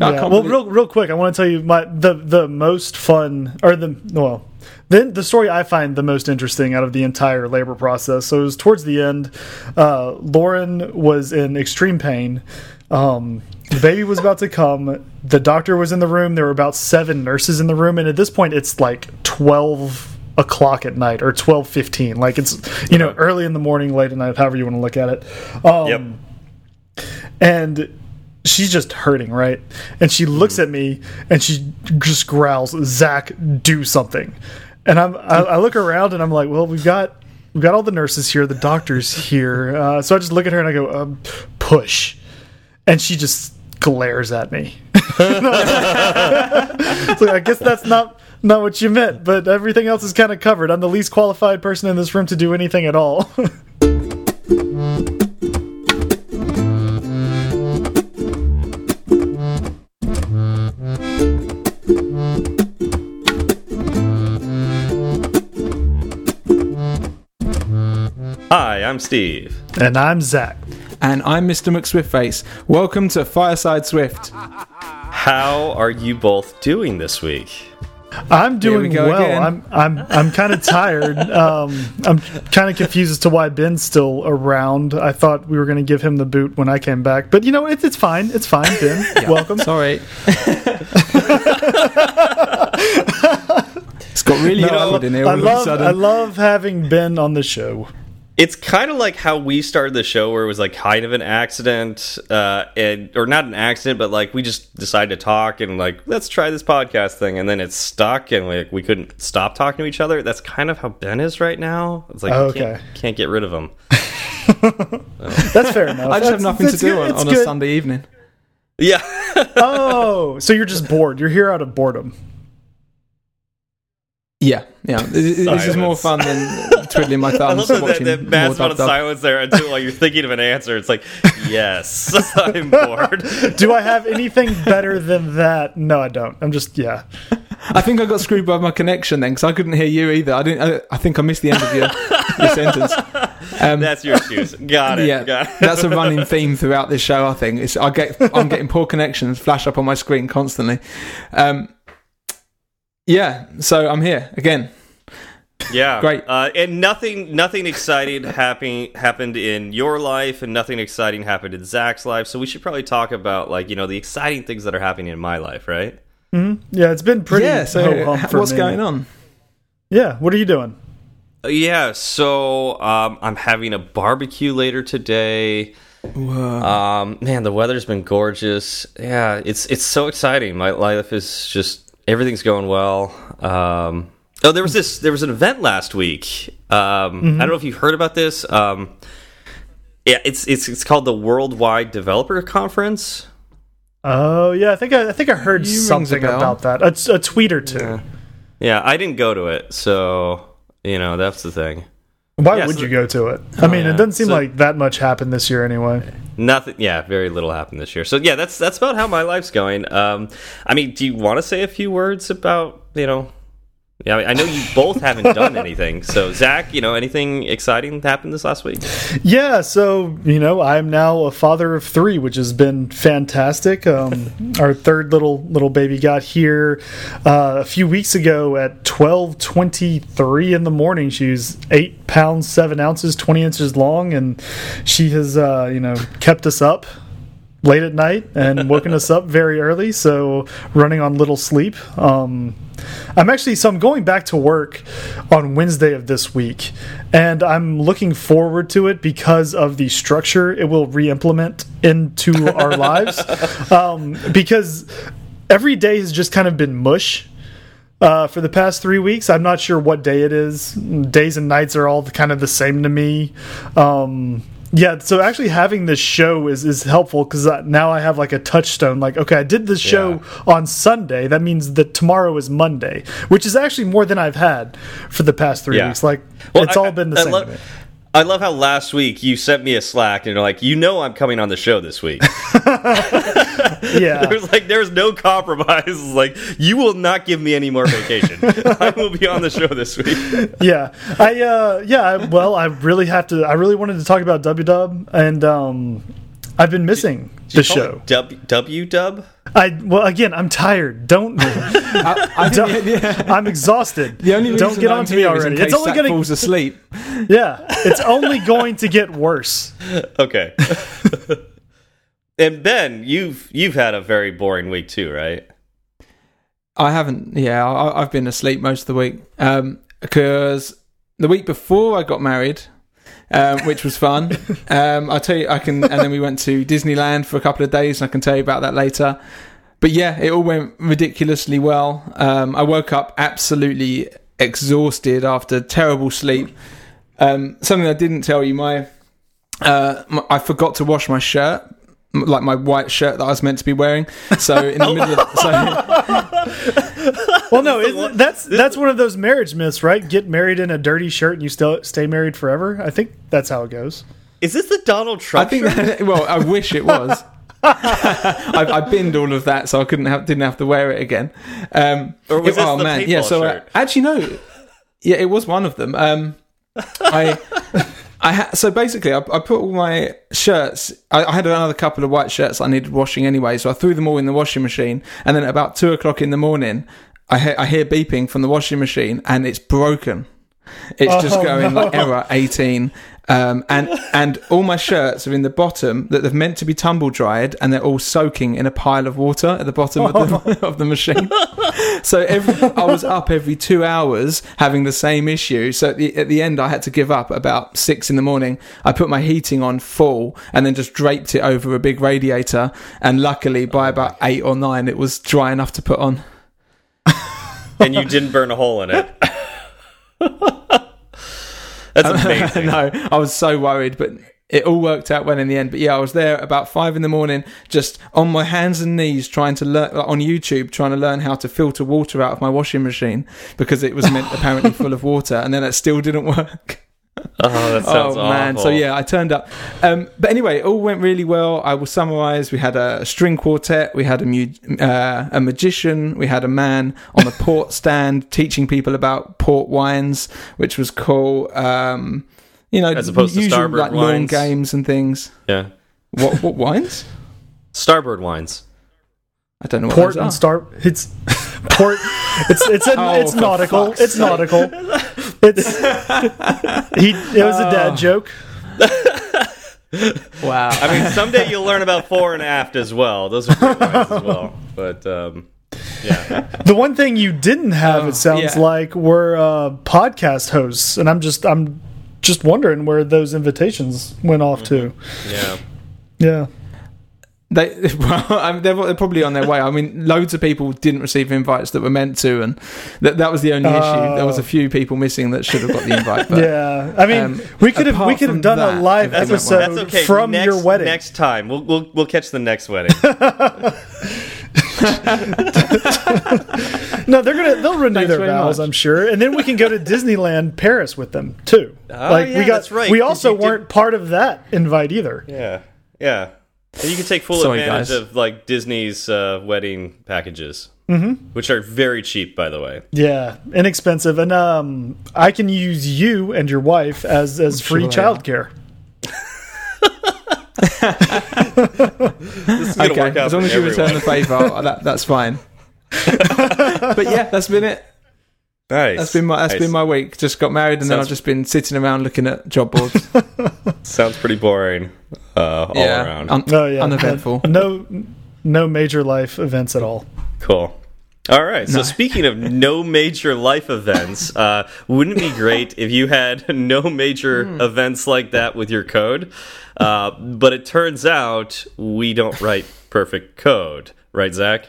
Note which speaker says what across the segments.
Speaker 1: yeah. Well, real real quick, I want to tell you my the the most fun or the well. Then the story I find the most interesting out of the entire labor process. So it was towards the end. Uh, Lauren was in extreme pain. Um, the baby was about to come. The doctor was in the room. There were about seven nurses in the room, and at this point, it's like twelve o'clock at night or twelve fifteen. Like it's you know early in the morning, late at night, however you want to look at it. Um, yep. And she's just hurting, right? And she looks mm. at me and she just growls, "Zach, do something." And I'm I, I look around and I'm like, "Well, we've got we've got all the nurses here, the doctor's here." Uh, so I just look at her and I go, um, "Push," and she just glares at me. so I guess that's not not what you meant, but everything else is kind of covered. I'm the least qualified person in this room to do anything at all.
Speaker 2: Hi, I'm Steve.
Speaker 1: And I'm Zach.
Speaker 3: And I'm Mr. McSwiftface. Welcome to Fireside Swift.
Speaker 2: How are you both doing this week?
Speaker 1: I'm doing we well. Again. I'm I'm I'm kind of tired. Um, I'm kind of confused as to why Ben's still around. I thought we were going to give him the boot when I came back, but you know it, it's fine. It's fine, Ben. yeah. Welcome.
Speaker 3: Sorry. it's got really no, awkward in here. I
Speaker 1: love I love having Ben on the show
Speaker 2: it's kind of like how we started the show where it was like kind of an accident uh and or not an accident but like we just decided to talk and like let's try this podcast thing and then it's stuck and like we couldn't stop talking to each other. That's kind of how ben is right now. It's like oh, okay. can't, can't, get rid of him.
Speaker 1: That's fair enough.
Speaker 3: I just that's, have nothing to do on, on a sunday evening.
Speaker 2: Yeah.
Speaker 1: Oh so you're just bored. You're here out of boredom
Speaker 3: yeah, yeah. This is more fun than twiddling my thumbs. I love
Speaker 2: that, that mass amount of silence there until while you're thinking of an answer. It's like, yes, I'm bored.
Speaker 1: Do I have anything better than that? No, I don't. I'm just yeah.
Speaker 3: I think I got screwed by my connection then because I couldn't hear you either. I didn't. I, I think I missed the end of your, your sentence.
Speaker 2: Um, that's your excuse. Got it.
Speaker 3: Yeah,
Speaker 2: got it.
Speaker 3: that's a running theme throughout this show. I think it's. I get. I'm getting poor connections flash up on my screen constantly. Um, yeah, so I'm here again.
Speaker 2: Yeah,
Speaker 3: great.
Speaker 2: Uh, and nothing, nothing exciting happening happened in your life, and nothing exciting happened in Zach's life. So we should probably talk about like you know the exciting things that are happening in my life, right?
Speaker 1: Mm -hmm. Yeah, it's been pretty.
Speaker 3: Yeah. So what's me. going on?
Speaker 1: Yeah, what are you doing?
Speaker 2: Uh, yeah, so um, I'm having a barbecue later today. Um, man, the weather's been gorgeous. Yeah, it's it's so exciting. My life is just everything's going well. Um, oh, there was this. There was an event last week. Um, mm -hmm. I don't know if you've heard about this. Um, yeah, it's it's it's called the Worldwide Developer Conference.
Speaker 1: Oh yeah, I think I, I think I heard you something about that. A, a, tweet or two.
Speaker 2: Yeah. yeah, I didn't go to it, so you know that's the thing.
Speaker 1: Why yeah, would so you go to it? I mean, yeah. it doesn't seem so, like that much happened this year anyway.
Speaker 2: Nothing. Yeah, very little happened this year. So yeah, that's that's about how my life's going. Um, I mean, do you want to say a few words about you know yeah, I know you both haven't done anything. So, Zach, you know, anything exciting happened this last week?
Speaker 1: Yeah, so you know, I'm now a father of three, which has been fantastic. Um, our third little little baby got here uh, a few weeks ago at 12:23 in the morning. She's eight pounds seven ounces, 20 inches long, and she has uh, you know kept us up late at night and woken us up very early. So running on little sleep. Um, I'm actually so I'm going back to work on Wednesday of this week, and I'm looking forward to it because of the structure it will re-implement into our lives. Um, because every day has just kind of been mush. Uh, for the past three weeks, I'm not sure what day it is. Days and nights are all kind of the same to me. Um, yeah, so actually having this show is is helpful because uh, now I have like a touchstone. Like, okay, I did this show yeah. on Sunday. That means that tomorrow is Monday, which is actually more than I've had for the past three yeah. weeks. Like, well, it's I, all been the I same.
Speaker 2: I love how last week you sent me a Slack and you're like, you know, I'm coming on the show this week.
Speaker 1: yeah,
Speaker 2: there's like there's no compromise. Like you will not give me any more vacation. I will be on the show this week.
Speaker 1: yeah, I uh, yeah. Well, I really have to. I really wanted to talk about W Dub, and um, I've been missing the show.
Speaker 2: W, w Dub.
Speaker 1: I well again, I'm tired. Don't.
Speaker 3: I, I
Speaker 1: Don't-
Speaker 3: think the- yeah.
Speaker 1: I'm exhausted.
Speaker 3: The only reason
Speaker 1: don't get on to me already. It's only going to
Speaker 3: falls asleep.
Speaker 1: yeah. It's only going to get worse.
Speaker 2: Okay. And Ben, you've you've had a very boring week too, right?
Speaker 3: I haven't. Yeah, I, I've been asleep most of the week because the week before I got married, um, which was fun. um, I'll tell you, I can. And then we went to Disneyland for a couple of days, and I can tell you about that later. But yeah, it all went ridiculously well. Um, I woke up absolutely exhausted after terrible sleep. Um, something I didn't tell you, my, uh, my I forgot to wash my shirt. M- Like my white shirt that I was meant to be wearing, so in the middle of so
Speaker 1: Well, no, it, that's that's one of those marriage myths, right? Get married in a dirty shirt and you still stay married forever. I think that's how it goes.
Speaker 2: Is this the Donald Trump?
Speaker 3: I think
Speaker 2: shirt?
Speaker 3: that, well, I wish it was. I, I binned all of that, so I couldn't have didn't have to wear it again. Um,
Speaker 2: Or was
Speaker 3: it-
Speaker 2: this the
Speaker 3: yeah. So uh,
Speaker 2: shirt?
Speaker 3: actually, no. Yeah, it was one of them. Um, I, I ha- so basically, I, I put all my shirts. I, I had another couple of white shirts I needed washing anyway, so I threw them all in the washing machine. And then at about two o'clock in the morning, I, he- I hear beeping from the washing machine, and it's broken. It's just
Speaker 1: Oh,
Speaker 3: going
Speaker 1: no.
Speaker 3: like error eighteen. Um, and and all my shirts are in the bottom that they're meant to be tumble dried, and they're all soaking in a pile of water at the bottom of the, of the machine. So every, I was up every two hours having the same issue. So at the, at the end, I had to give up about six in the morning. I put my heating on full and then just draped it over a big radiator. And luckily, by about eight or nine, it was dry enough to put on.
Speaker 2: and you didn't burn a hole in it. That's amazing.
Speaker 3: no, I was so worried, but it all worked out well in the end. But yeah, I was there about five in the morning, just on my hands and knees, trying to learn like, on YouTube, trying to learn how to filter water out of my washing machine because it was meant apparently full of water, and then it still didn't work.
Speaker 2: Oh, that sounds
Speaker 3: oh man!
Speaker 2: awful.
Speaker 3: So yeah, I turned up. Um, but anyway, it all went really well. I will summarise. We had a string quartet. We had a mu- uh, a magician. We had a man on the port stand teaching people about port wines, which was cool. Um, you know,
Speaker 2: As opposed to
Speaker 3: usual,
Speaker 2: starboard
Speaker 3: like lawn
Speaker 2: wines.
Speaker 3: games and things.
Speaker 2: Yeah.
Speaker 3: What what wines?
Speaker 2: Starboard wines.
Speaker 3: I don't know what
Speaker 1: Port
Speaker 3: those
Speaker 1: and star. It's port. It's it's a,
Speaker 3: Oh,
Speaker 1: it's nautical. It's
Speaker 3: sake.
Speaker 1: nautical. It's he. It was a
Speaker 3: Oh.
Speaker 1: dad joke.
Speaker 3: Wow.
Speaker 2: I mean, someday you'll learn about fore and aft as well. Those are great wines as well. But um, yeah,
Speaker 1: The one thing you didn't have,
Speaker 3: Oh,
Speaker 1: it sounds
Speaker 3: yeah.
Speaker 1: like, were uh, podcast hosts, and I'm just I'm just wondering where those invitations went off to.
Speaker 2: yeah.
Speaker 1: Yeah.
Speaker 3: They well, I mean, they're, they're probably on their way. I mean, loads of people didn't receive invites that were meant to, and that that was the only issue. There was a few people missing that should have got the invite. But
Speaker 1: yeah. I mean,
Speaker 3: um,
Speaker 1: we could have we could have done
Speaker 3: that,
Speaker 1: a live episode.
Speaker 2: That's okay.
Speaker 1: from
Speaker 2: next,
Speaker 1: your wedding.
Speaker 2: Next time, we'll we'll we'll catch the next wedding.
Speaker 1: No, they're gonna they'll renew
Speaker 3: Thanks
Speaker 1: their vows,
Speaker 3: much.
Speaker 1: I'm sure, and then we can go to Disneyland Paris with them too.
Speaker 2: Oh,
Speaker 1: like
Speaker 2: yeah,
Speaker 1: we got,
Speaker 2: that's right,
Speaker 1: we
Speaker 2: 'cause
Speaker 1: also weren't part of that invite either.
Speaker 2: yeah, yeah. And you can take full
Speaker 3: Sorry,
Speaker 2: advantage
Speaker 3: guys.
Speaker 2: of like Disney's uh, wedding packages, which are very cheap, by the way.
Speaker 1: Yeah, inexpensive, and um, I can use you and your wife as as free
Speaker 3: sure
Speaker 1: childcare.
Speaker 2: This
Speaker 3: okay,
Speaker 2: work out
Speaker 3: as long as you return the favour, that, that's fine. but yeah, that's been it.
Speaker 2: Nice.
Speaker 3: That's been my that's
Speaker 2: Nice.
Speaker 3: been my week. Just got married, and then I've just been sitting around looking at job boards.
Speaker 2: Sounds pretty boring uh, all
Speaker 3: yeah,
Speaker 2: around.
Speaker 3: un-
Speaker 1: Oh yeah,
Speaker 3: uneventful.
Speaker 1: No, no major life events at all.
Speaker 2: Cool. All right. So
Speaker 3: No.
Speaker 2: speaking of no major life events, uh, wouldn't it be great if you had no major
Speaker 3: Hmm.
Speaker 2: events like that with your code? Uh, but it turns out we don't write perfect code, right, Zach?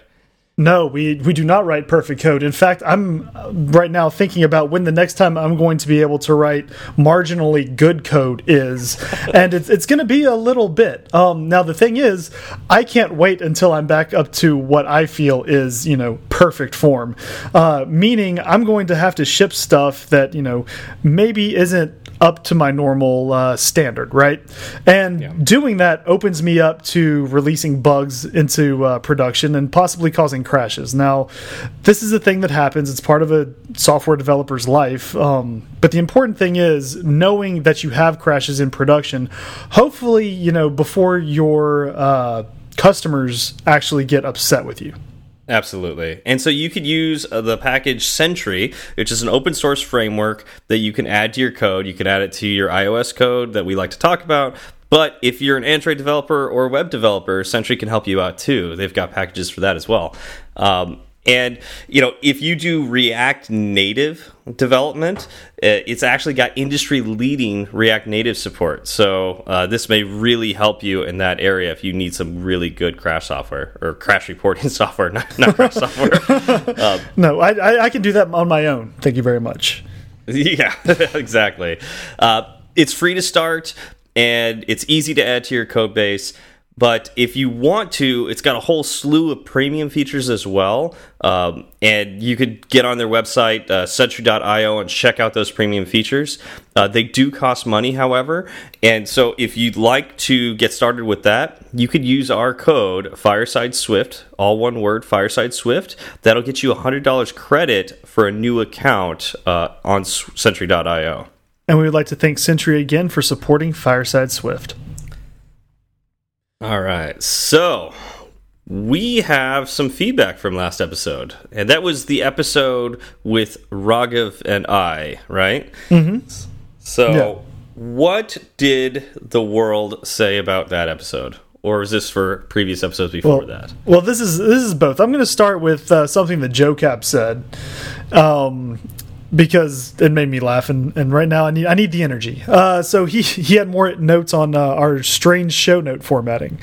Speaker 1: No, we we do not write perfect code. In fact, I'm uh, right now thinking about when the next time I'm going to be able to write marginally good code is, and it's it's going to be a little bit. Um, now the thing is, I can't wait until I'm back up to what I feel is you know perfect form. Uh, meaning, I'm going to have to ship stuff that you know maybe isn't up to my normal uh, standard, right? And doing that opens me up to releasing bugs into uh, production and possibly causing crashes. Now, this is a thing that happens. It's part of a software developer's life. Um, but the important thing is knowing that you have crashes in production. Hopefully, you know before your uh, customers actually get upset with you.
Speaker 2: Absolutely. And so you could use uh, the package Sentry, which is an open source framework that you can add to your code. You can add it to your iOS code that we like to talk about. But if you're an Android developer or web developer, Sentry can help you out too. They've got packages for that as well. Um, and you know, if you do React Native development, it's actually got industry-leading React Native support. So uh, this may really help you in that area if you need some really good crash software or crash reporting software, not, not crash software.
Speaker 1: Um, no, I, I, I, can do that on my own. Thank you very much.
Speaker 2: Yeah, exactly. Uh, it's free to start and it's easy to add to your code base. But if you want to, it's got a whole slew of premium features as well. Um, and you could get on their website, uh, Sentry.io, and check out those premium features. Uh, they do cost money, however. And so if you'd like to get started with that, you could use our code, Fireside Swift, all one word, Fireside Swift. That'll get you $100 credit for a new account uh, on Sentry.io.
Speaker 1: And we would like to thank Sentry again for supporting Fireside Swift.
Speaker 2: All right. So we have some feedback from last episode, and that was the episode with Raghav and I, right?
Speaker 1: Mm -hmm.
Speaker 2: So, yeah. what did the world say about that episode? Or is this for previous episodes before
Speaker 1: well,
Speaker 2: that?
Speaker 1: Well, this is this is both. I'm going to start with uh, something that Joe Cap said. Um, because it made me laugh and, and right now I need I need the energy. Uh, so he he had more notes on uh, our strange show note formatting.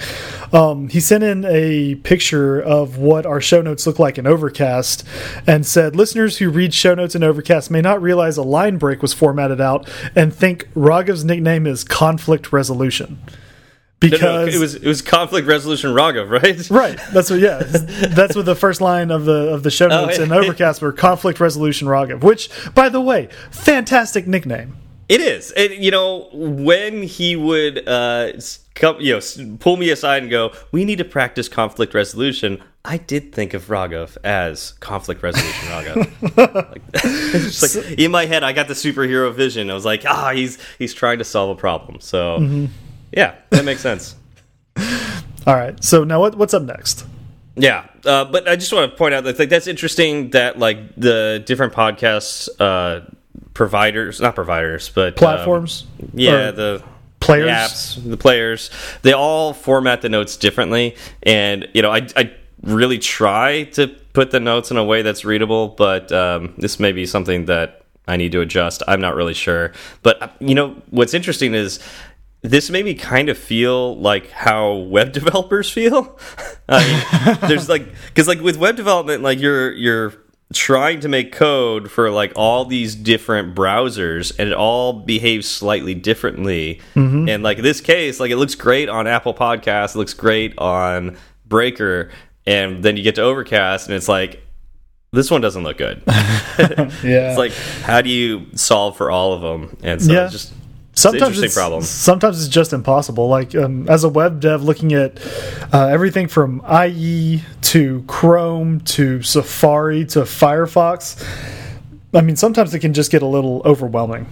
Speaker 1: Um, he sent in a picture of what our show notes look like in Overcast and said listeners who read show notes in Overcast may not realize a line break was formatted out and think Raghav's nickname is conflict resolution because no, no,
Speaker 2: it was it was conflict resolution Raghav, right?
Speaker 1: Right. That's what. Yeah, that's what the first line of the of the show oh, notes oh, in Overcast were conflict resolution Raghav. Which, by the way, fantastic nickname.
Speaker 2: It is. And you know, when he would uh, come, you know, pull me aside and go, "We need to practice conflict resolution." I did think of Raghav as conflict resolution Raghav. like, like, in my head, I got the superhero vision. I was like, ah, he's he's trying to solve a problem. So. Mm -hmm yeah, that makes sense.
Speaker 1: All right. So now what, what's up next?
Speaker 2: Yeah, uh, but I just want to point out that like, that's interesting that like the different podcasts uh, providers, not providers, but
Speaker 1: um, platforms.
Speaker 2: Um, yeah, the
Speaker 1: players,
Speaker 2: the apps, the players, they all format the notes differently, and you know, I, I really try to put the notes in a way that's readable, but um, this may be something that I need to adjust. I'm not really sure, but you know, what's interesting is this made me kind of feel like how web developers feel. I mean, there's like because like with web development, like you're you're trying to make code for like all these different browsers and it all behaves slightly differently mm -hmm. and like in this case like it looks great on apple Podcasts, it looks great on breaker and then you get to overcast and it's like this one doesn't look good
Speaker 1: yeah
Speaker 2: it's like how do you solve for all of them and so yeah. just sometimes it's, problem.
Speaker 1: Sometimes it's just impossible. Like um, as a web dev, looking at uh, everything from IE to Chrome to Safari to Firefox. I mean, sometimes it can just get a little overwhelming.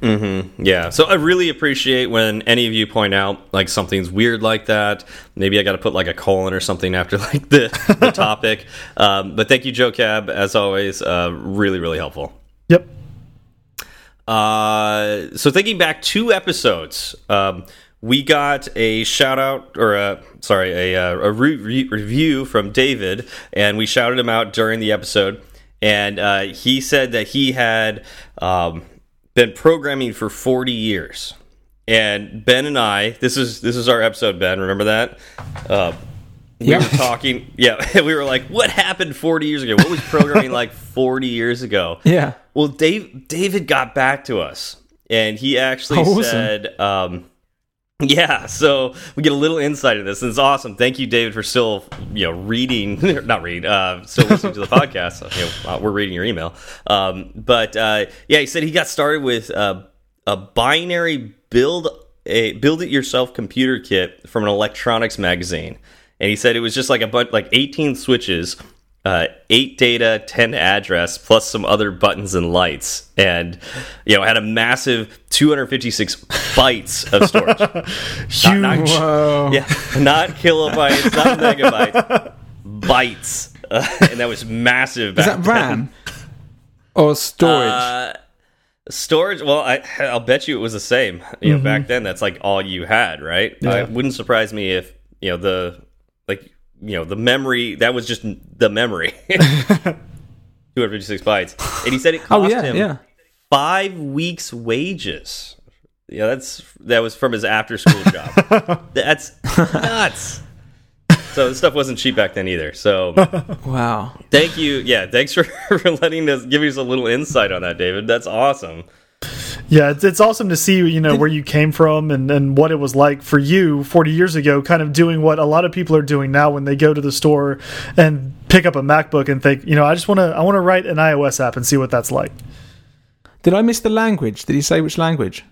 Speaker 2: Mm -hmm. Yeah. So I really appreciate when any of you point out like something's weird like that. Maybe I got to put like a colon or something after like the, the topic. Um, but thank you, Joe Cab, as always. Uh, really, really helpful.
Speaker 1: Yep.
Speaker 2: Uh, so thinking back two episodes, um, we got a shout out or a sorry a, uh, a re re review from David, and we shouted him out during the episode. And uh, he said that he had um, been programming for 40 years. And Ben and I, this is this is our episode, Ben. Remember that? Uh, we yep. were talking, yeah. We were like, "What happened 40 years ago? What was programming like 40 years ago?"
Speaker 3: Yeah.
Speaker 2: Well, Dave David got back to us, and he actually awesome. said, um, "Yeah." So we get a little insight of this, and it's awesome. Thank you, David, for still you know reading, not reading, uh, still listening to the podcast. You know, we're reading your email, um, but uh, yeah, he said he got started with uh, a binary build a build it yourself computer kit from an electronics magazine and he said it was just like a bunch like 18 switches uh, eight data, ten address, plus some other buttons and lights, and you know had a massive 256 bytes of storage.
Speaker 1: Huge.
Speaker 2: Not- not- yeah, not kilobytes, not megabytes, bytes, uh, and that was massive.
Speaker 3: Is
Speaker 2: back
Speaker 3: that
Speaker 2: then.
Speaker 3: RAM or storage?
Speaker 2: Uh, storage. Well, I, I'll bet you it was the same. You know, back then that's like all you had, right?
Speaker 1: Yeah.
Speaker 2: It wouldn't surprise me if you know the like you know the memory that was just the memory. 256 bytes, and he said it oh, cost
Speaker 3: oh yeah,
Speaker 2: him
Speaker 3: yeah.
Speaker 2: five weeks' wages. Yeah, that's that was from his after school job. that's nuts. So this stuff wasn't cheap back then either. So
Speaker 3: Wow.
Speaker 2: thank you. Yeah, thanks for, for letting us give us a little insight on that, David. That's awesome.
Speaker 1: Yeah, it's, it's awesome to see you know where you came from and, and what it was like for you 40 years ago, kind of doing what a lot of people are doing now when they go to the store and pick up a MacBook and think, you know, I just want to I want to write an iOS app and see what that's like.
Speaker 3: Did I miss the language? Did he say which language?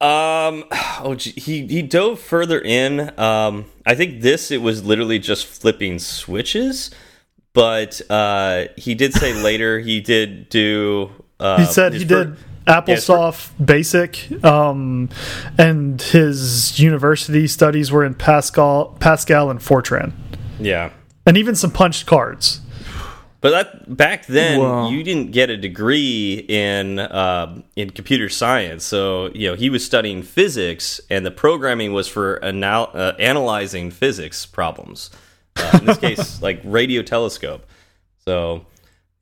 Speaker 2: Um, oh, gee, he he dove further in. Um, I think this it was literally just flipping switches, but uh, he did say later he did do. Uh,
Speaker 1: He said he did AppleSoft Basic, um, and his university studies were in Pascal, Pascal, and Fortran,
Speaker 2: Yeah,
Speaker 1: and even some punched cards.
Speaker 2: but that back then
Speaker 3: Wow.
Speaker 2: you didn't get a degree in uh, in computer science, so you know he was studying physics, and the programming was for anal uh, analyzing physics problems. Uh, in this case, like radio telescope. So,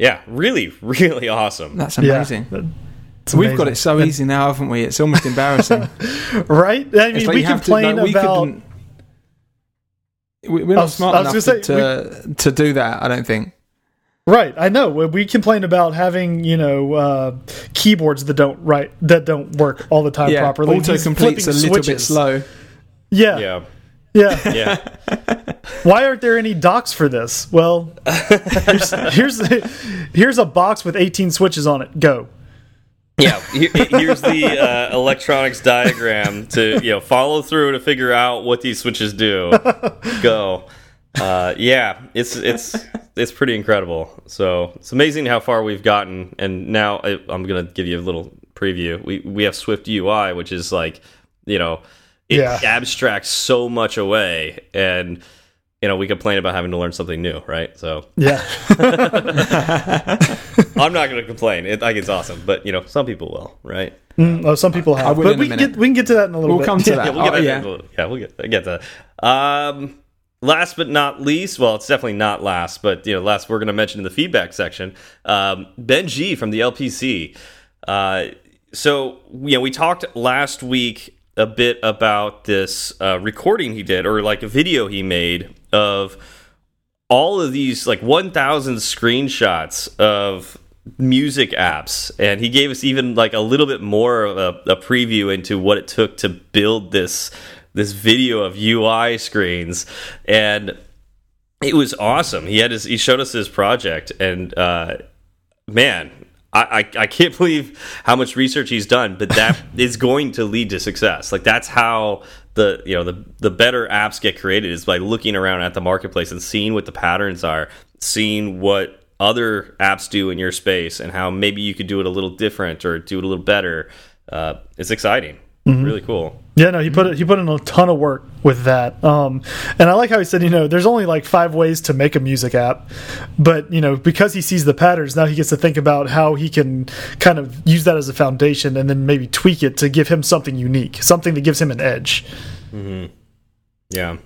Speaker 2: yeah, really, really awesome.
Speaker 3: That's amazing.
Speaker 1: Yeah, it's
Speaker 3: We've got it so easy now, haven't we? It's almost embarrassing.
Speaker 1: right? I mean,
Speaker 3: like
Speaker 1: we
Speaker 3: you have to-
Speaker 1: complain
Speaker 3: like, we
Speaker 1: about.
Speaker 3: couldn't- we- We're not
Speaker 1: was-
Speaker 3: smart enough
Speaker 1: gonna
Speaker 3: to, to to do that. I don't think.
Speaker 1: Right, I know. We- We complain about having you know uh, keyboards that don't write that don't work all the time
Speaker 3: Yeah,
Speaker 1: properly. These
Speaker 3: autocomplete's a little bit slow.
Speaker 1: Yeah,
Speaker 2: Yeah,
Speaker 1: yeah.
Speaker 2: yeah.
Speaker 1: Why aren't there any docs for this? Well, here's here's, here's a box with 18 switches on it. Go.
Speaker 2: Yeah, here's the uh, electronics diagram to you know follow through to figure out what these switches do. Go. Uh, yeah, it's it's it's pretty incredible. So it's amazing how far we've gotten, and now I, I'm gonna give you a little preview. We we have Swift UI, which is like you know it
Speaker 1: Yeah.
Speaker 2: abstracts so much away, and you know we complain about having to learn something new, right? So
Speaker 1: Yeah,
Speaker 2: I'm not gonna complain. It, I think it's awesome, but you know some people will, right?
Speaker 1: Mm, oh, some people have, but we can get we can get to that in a little
Speaker 3: We'll
Speaker 1: bit.
Speaker 3: come to
Speaker 1: Yeah.
Speaker 3: that.
Speaker 2: yeah, we'll get
Speaker 3: Oh,
Speaker 2: that.
Speaker 3: yeah.
Speaker 2: We'll- yeah, we'll get get that. Um, last but not least, well, it's definitely not last, but you know, last we're going to mention in the feedback section, um, Ben G from the LPC. Uh, so you know, we talked last week a bit about this uh, recording he did, or like a video he made of all of these like 1000 screenshots of music apps. And he gave us even like a little bit more of a, a preview into what it took to build this this video of UI screens. And it was awesome. He had his he showed us his project and uh man I, I, I can't believe how much research he's done, but that is going to lead to success. Like that's how the you know the the better apps get created is by looking around at the marketplace and seeing what the patterns are, seeing what other apps do in your space, and how maybe you could do it a little different or do it a little better. Uh, it's exciting, really cool.
Speaker 1: Yeah, no, he put it, he put in a ton of work with that. Um, and I like how he said, you know, there's only like five ways to make a music app, but you know, because he sees the patterns, now he gets to think about how he can kind of use that as a foundation and then maybe tweak it to give him something unique, something that gives him an edge. Hmm.
Speaker 2: Yeah.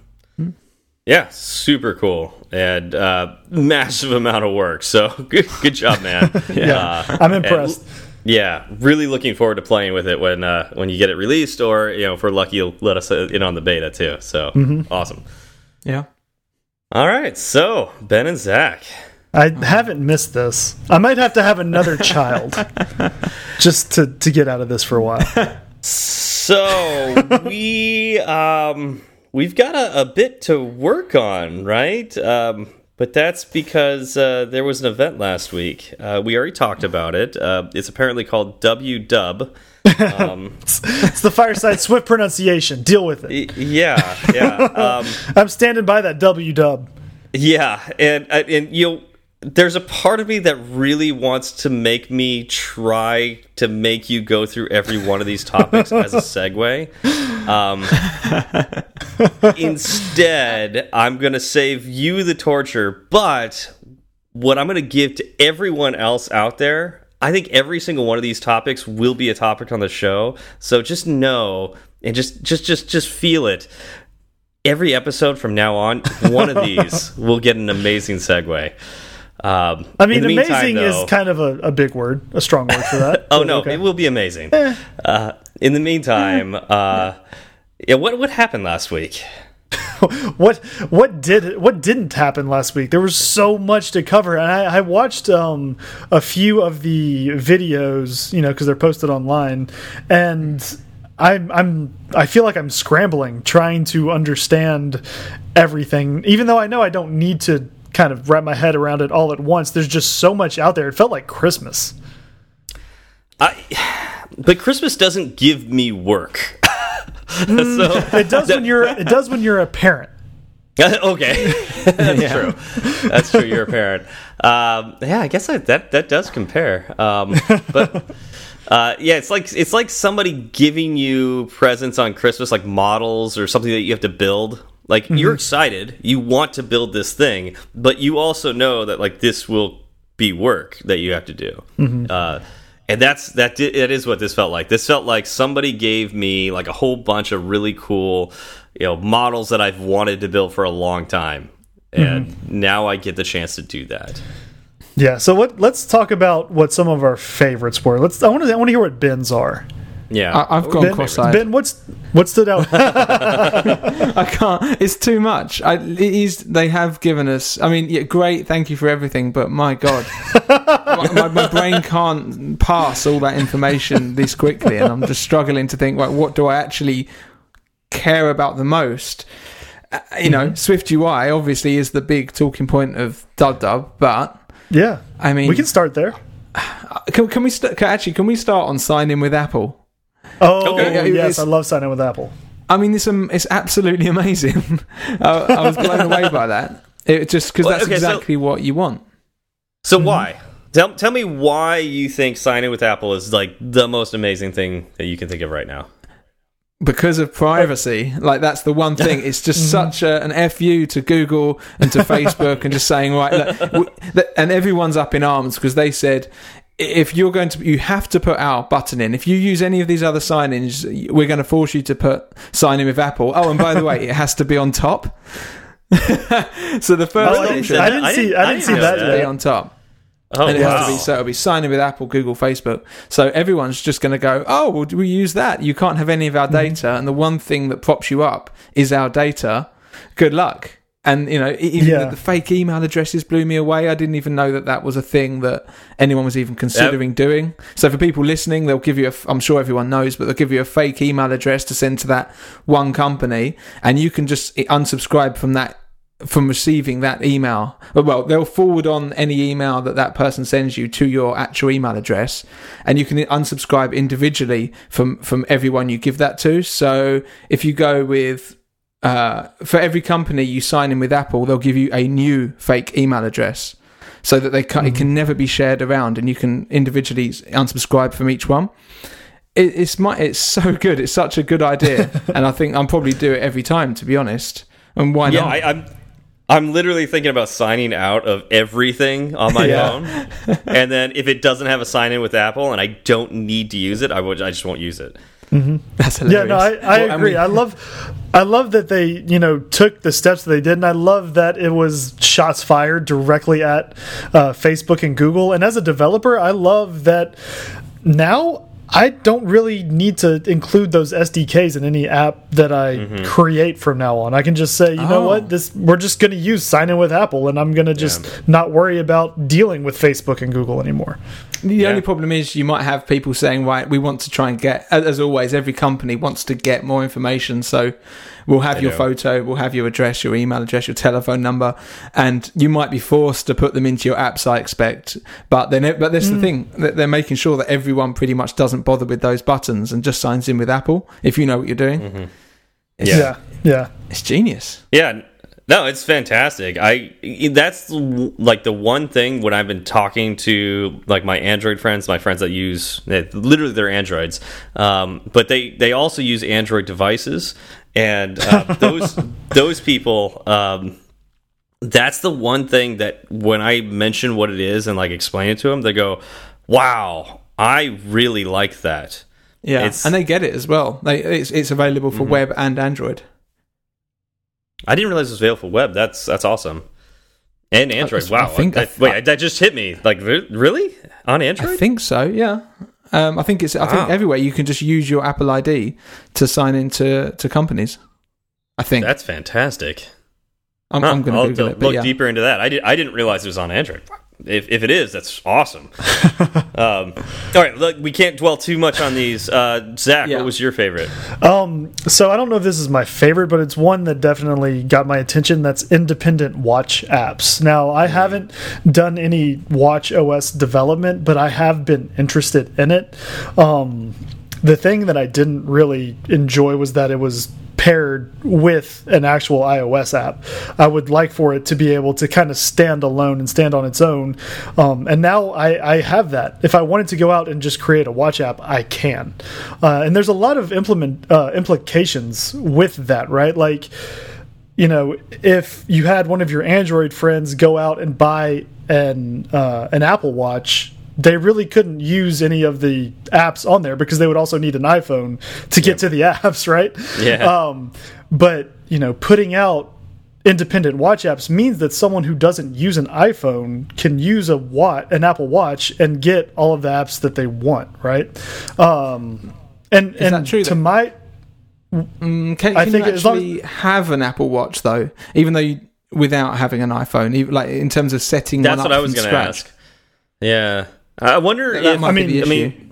Speaker 2: Yeah, super cool and uh, massive amount of work. So good, good job, man.
Speaker 1: Yeah,
Speaker 2: Uh,
Speaker 1: I'm impressed.
Speaker 2: and- yeah, really looking forward to playing with it when uh, when you get it released, or you know, if we're lucky, you'll let us in on the beta too. So awesome.
Speaker 3: Yeah.
Speaker 2: All right, so Ben and Zach.
Speaker 1: I haven't missed this. I might have to have another child just to to get out of this for a while.
Speaker 2: So we um we've got a, a bit to work on, right? Um, but that's because uh, there was an event last week. Uh, we already talked about it. Uh, it's apparently called W Dub. Um,
Speaker 1: It's the Fireside Swift pronunciation. Deal with it.
Speaker 2: yeah, yeah. Um,
Speaker 1: I'm standing by that W dub.
Speaker 2: Yeah, and uh, and you know, there's a part of me that really wants to make me try to make you go through every one of these topics as a segue. Um, instead, I'm going to save you the torture, but what I'm going to give to everyone else out there, I think every single one of these topics will be a topic on the show. So just know and just just just just feel it. Every episode from now on, one of these will get an amazing segue. Um,
Speaker 1: I mean,
Speaker 2: meantime,
Speaker 1: amazing
Speaker 2: though-
Speaker 1: is kind of a, a big word, a strong word for that.
Speaker 2: Oh no,
Speaker 1: okay.
Speaker 2: it will be amazing. Uh, in the meantime, uh, yeah, what what happened last week?
Speaker 1: what what did what didn't happen last week? There was so much to cover, and I, I watched um, a few of the videos, you know, because they're posted online, and I'm I'm I feel like I'm scrambling trying to understand everything, even though I know I don't need to kind of wrap my head around it all at once. There's just so much out there. It felt like Christmas.
Speaker 2: I, but Christmas doesn't give me work. so
Speaker 1: It does when you're it does when you're a parent.
Speaker 2: okay, that's true. That's true. You're a parent. Um, yeah, I guess I, that that does compare. Um, but uh, yeah, it's like it's like somebody giving you presents on Christmas, like models or something that you have to build. Like you're excited, you want to build this thing, but you also know that like this will be work that you have to do. Uh, and that's that. Di that is what this felt like. This felt like somebody gave me like a whole bunch of really cool, you know, models that I've wanted to build for a long time, mm-hmm. and now I get the chance to do that.
Speaker 1: Yeah. So what? Let's talk about what some of our favorites were. Let's. I want to. I want to hear what Ben's are.
Speaker 2: Yeah,
Speaker 3: I, I've gone
Speaker 1: Ben,
Speaker 3: cross-eyed.
Speaker 1: ben, what's what stood out?
Speaker 3: I can't. It's too much. I, it is. They have given us. I mean, yeah, great. Thank you for everything. But my God, my, my, my brain can't pass all that information this quickly, and I'm just struggling to think. Like, what do I actually care about the most? Uh, you know, Swift UI obviously is the big talking point of Dub Dub, but
Speaker 1: yeah.
Speaker 3: I mean,
Speaker 1: We can start there.
Speaker 3: can, can we st- can, actually can we start on sign in with Apple?
Speaker 1: Oh
Speaker 2: Okay.
Speaker 1: Yes, I love sign in with Apple.
Speaker 3: I mean, it's um, it's absolutely amazing. I, I was blown away by that. It just because
Speaker 2: Well,
Speaker 3: that's
Speaker 2: okay, so-
Speaker 3: exactly what you want.
Speaker 2: So why? Tell tell me why you think sign in with Apple is like the most amazing thing that you can think of right now.
Speaker 3: because of privacy. Like that's the one thing. It's just such a, an fu to Google and to Facebook and just saying right, look, w- and everyone's up in arms because they said. If you're going to, you have to put our button in. If you use any of these other sign-ins, we're going to force you to put sign in with Apple. Oh, and by the way, it has to be on top. so the first
Speaker 1: Oh, I didn't,
Speaker 3: option
Speaker 1: I didn't
Speaker 2: I
Speaker 1: see.
Speaker 2: didn't-
Speaker 1: I
Speaker 2: I
Speaker 1: didn't see
Speaker 2: didn't
Speaker 1: that
Speaker 3: to be on top.
Speaker 2: Oh
Speaker 3: and it has to
Speaker 2: wow!
Speaker 3: be so it'll be sign in with Apple, Google, Facebook. So everyone's just going to go, oh, well, we use that. You can't have any of our mm-hmm. data, and the one thing that props you up is our data. Good luck. And you know, even
Speaker 1: Yeah.
Speaker 3: the, the fake email addresses blew me away. I didn't even know that that was a thing that anyone was even considering doing. So for people listening, they'll give you. A, f- I'm sure everyone knows, but they'll give you a fake email address to send to that one company, and you can just unsubscribe from that from receiving that email. Oh, well, they'll forward on any email that that person sends you to your actual email address, and you can unsubscribe individually from from everyone you give that to. So if you go with uh, for every company you sign in with Apple, they'll give you a new fake email address. So that they can, it can never be shared around, and you can individually unsubscribe from each one. It, it's my, it's so good. It's such a good idea, and I think I'm probably do it every time. To be honest, and why
Speaker 2: Yeah,
Speaker 3: not?
Speaker 2: I, I'm I'm literally thinking about signing out of everything on my
Speaker 1: Yeah.
Speaker 2: phone, and then if it doesn't have a sign in with Apple and I don't need to use it, I would I just won't use it.
Speaker 3: That's
Speaker 1: Yeah, no, I, I
Speaker 3: Well,
Speaker 1: agree.
Speaker 3: mean-
Speaker 1: I love, I love that they, you know, took the steps that they did, and I love that it was shots fired directly at uh, Facebook and Google. And as a developer, I love that now I don't really need to include those SDKs in any app that I mm-hmm. create from now on. I can just say, you know
Speaker 3: Oh.
Speaker 1: what, this we're just going to use sign in with Apple, and I'm going to just not worry about dealing with Facebook and Google anymore.
Speaker 3: The
Speaker 2: Yeah.
Speaker 3: only problem is you might have people saying, right, we want to try and get, as as always, every company wants to get more information. So we'll have
Speaker 2: They
Speaker 3: your
Speaker 2: do.
Speaker 3: photo, we'll have your address, your email address, your telephone number, and you might be forced to put them into your apps, I expect. But then, but that's the mm. thing, that they're making sure that everyone pretty much doesn't bother with those buttons and just signs in with Apple if you know what you're doing. Mm-hmm. It's,
Speaker 2: Yeah.
Speaker 1: yeah, yeah.
Speaker 3: it's genius.
Speaker 2: Yeah, No, it's fantastic. I that's like the one thing when I've been talking to like my Android friends, my friends that use eh, literally they're Androids, um, but they they also use Android devices, and uh, those those people. Um, that's the one thing that when I mention what it is and like explain it to them, they go, "Wow, I really like that."
Speaker 3: Yeah, it's, and they get it as well. They, it's it's available for mm -hmm. web and Android.
Speaker 2: I didn't realize it was available for web. That's that's awesome. And Android. wow. I think that, I, wait, that just hit me. Like really on Android?
Speaker 3: I think so. Yeah. Um, I think it's. I wow. think everywhere you can just use your Apple ID to sign into to companies. I think
Speaker 2: that's fantastic.
Speaker 3: I'm, huh, I'm going to
Speaker 2: look, look
Speaker 3: yeah.
Speaker 2: deeper into that. I did. I didn't realize it was on Android if, if it is, that's awesome. um, all right, look, we can't dwell too much on these. Uh, Zach, yeah. what was your favorite?
Speaker 1: Um, so I don't know if this is my favorite, but it's one that definitely got my attention. That's independent watch apps. Now I mm. haven't done any watch OS development, but I have been interested in it. Um, the thing that I didn't really enjoy was that it was paired with an actual iOS app. I would like for it to be able to kind of stand alone and stand on its own. Um, and now I, I, have that. If I wanted to go out and just create a watch app, I can. Uh, and there's a lot of implement uh, implications with that, right? Like, you know, if you had one of your Android friends go out and buy an uh, an Apple Watch they really couldn't use any of the apps on there because they would also need an iPhone to get yep. to the apps, right?
Speaker 2: Yeah.
Speaker 1: Um, but you know, putting out independent watch apps means that someone who doesn't use an iPhone can use a watch, an Apple Watch, and get all of the apps that they want, right? Um, and Is and to my
Speaker 3: Mm, can, I think you actually have an Apple Watch though, even though you, without having an iPhone, even, like in terms of setting
Speaker 2: That's
Speaker 3: one
Speaker 2: what
Speaker 3: I
Speaker 2: was
Speaker 3: going to
Speaker 2: ask. Yeah, I wonder
Speaker 3: that
Speaker 2: if
Speaker 3: I mean, I mean,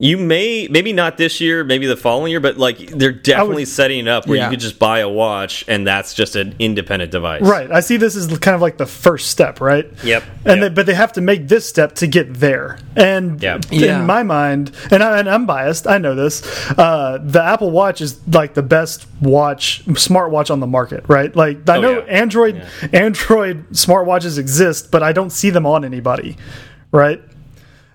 Speaker 2: you may maybe not this year, maybe the following year, but like they're definitely would, setting it up where yeah. you could just buy a watch and that's just an independent device.
Speaker 1: Right. I see this as kind of like the first step, right?
Speaker 2: Yep.
Speaker 1: And
Speaker 2: yep.
Speaker 1: They, but they have to make this step to get there. And yep. in yeah. my mind, and, I, am biased, I know this. Uh, the Apple Watch is like the best watch, smartwatch on the market, right? Like I oh, know yeah. Android, Android smartwatches exist, but I don't see them on anybody, right?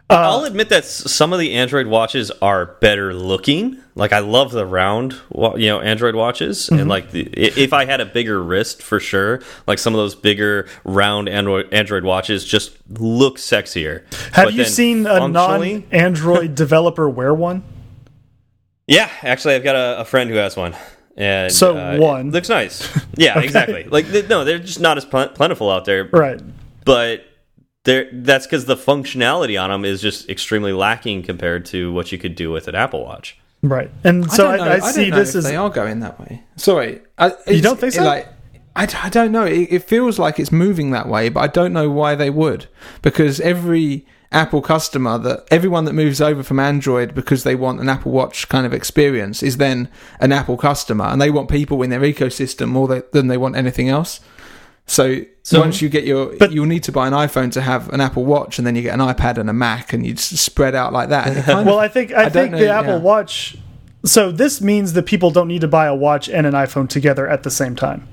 Speaker 2: Uh, I'll admit that some of the Android watches are better looking. Like I love the round, you know, Android watches, mm -hmm. and mm-hmm. like the, if I had a bigger wrist, for sure, like some of those bigger round Android Android watches just look sexier.
Speaker 1: Have but you seen a non-Android developer wear one?
Speaker 2: Yeah, actually, I've got a, a friend who has one. And
Speaker 1: so uh, one
Speaker 2: looks nice. Yeah, okay. exactly. Like no, they're just not as plentiful out there.
Speaker 1: Right.
Speaker 2: But there that's because the functionality on them is just extremely lacking compared to what you could do with an Apple Watch.
Speaker 1: Right, and so I, I, I see this as
Speaker 3: they are going that way. Sorry,
Speaker 1: you don't think so?
Speaker 3: Like, I, I don't know. It, it feels like it's moving that way, but I don't know why they would. Because every Apple customer that everyone that moves over from Android because they want an Apple Watch kind of experience is then an Apple customer, and they want people in their ecosystem more than they want anything else. So, so once you get your, but, you'll need to buy an iPhone to have an Apple Watch, and then you get an iPad and a Mac, and you just spread out like that.
Speaker 1: well, I think I, I think know, the Apple yeah. Watch. So this means that people don't need to buy a watch and an iPhone together at the same time.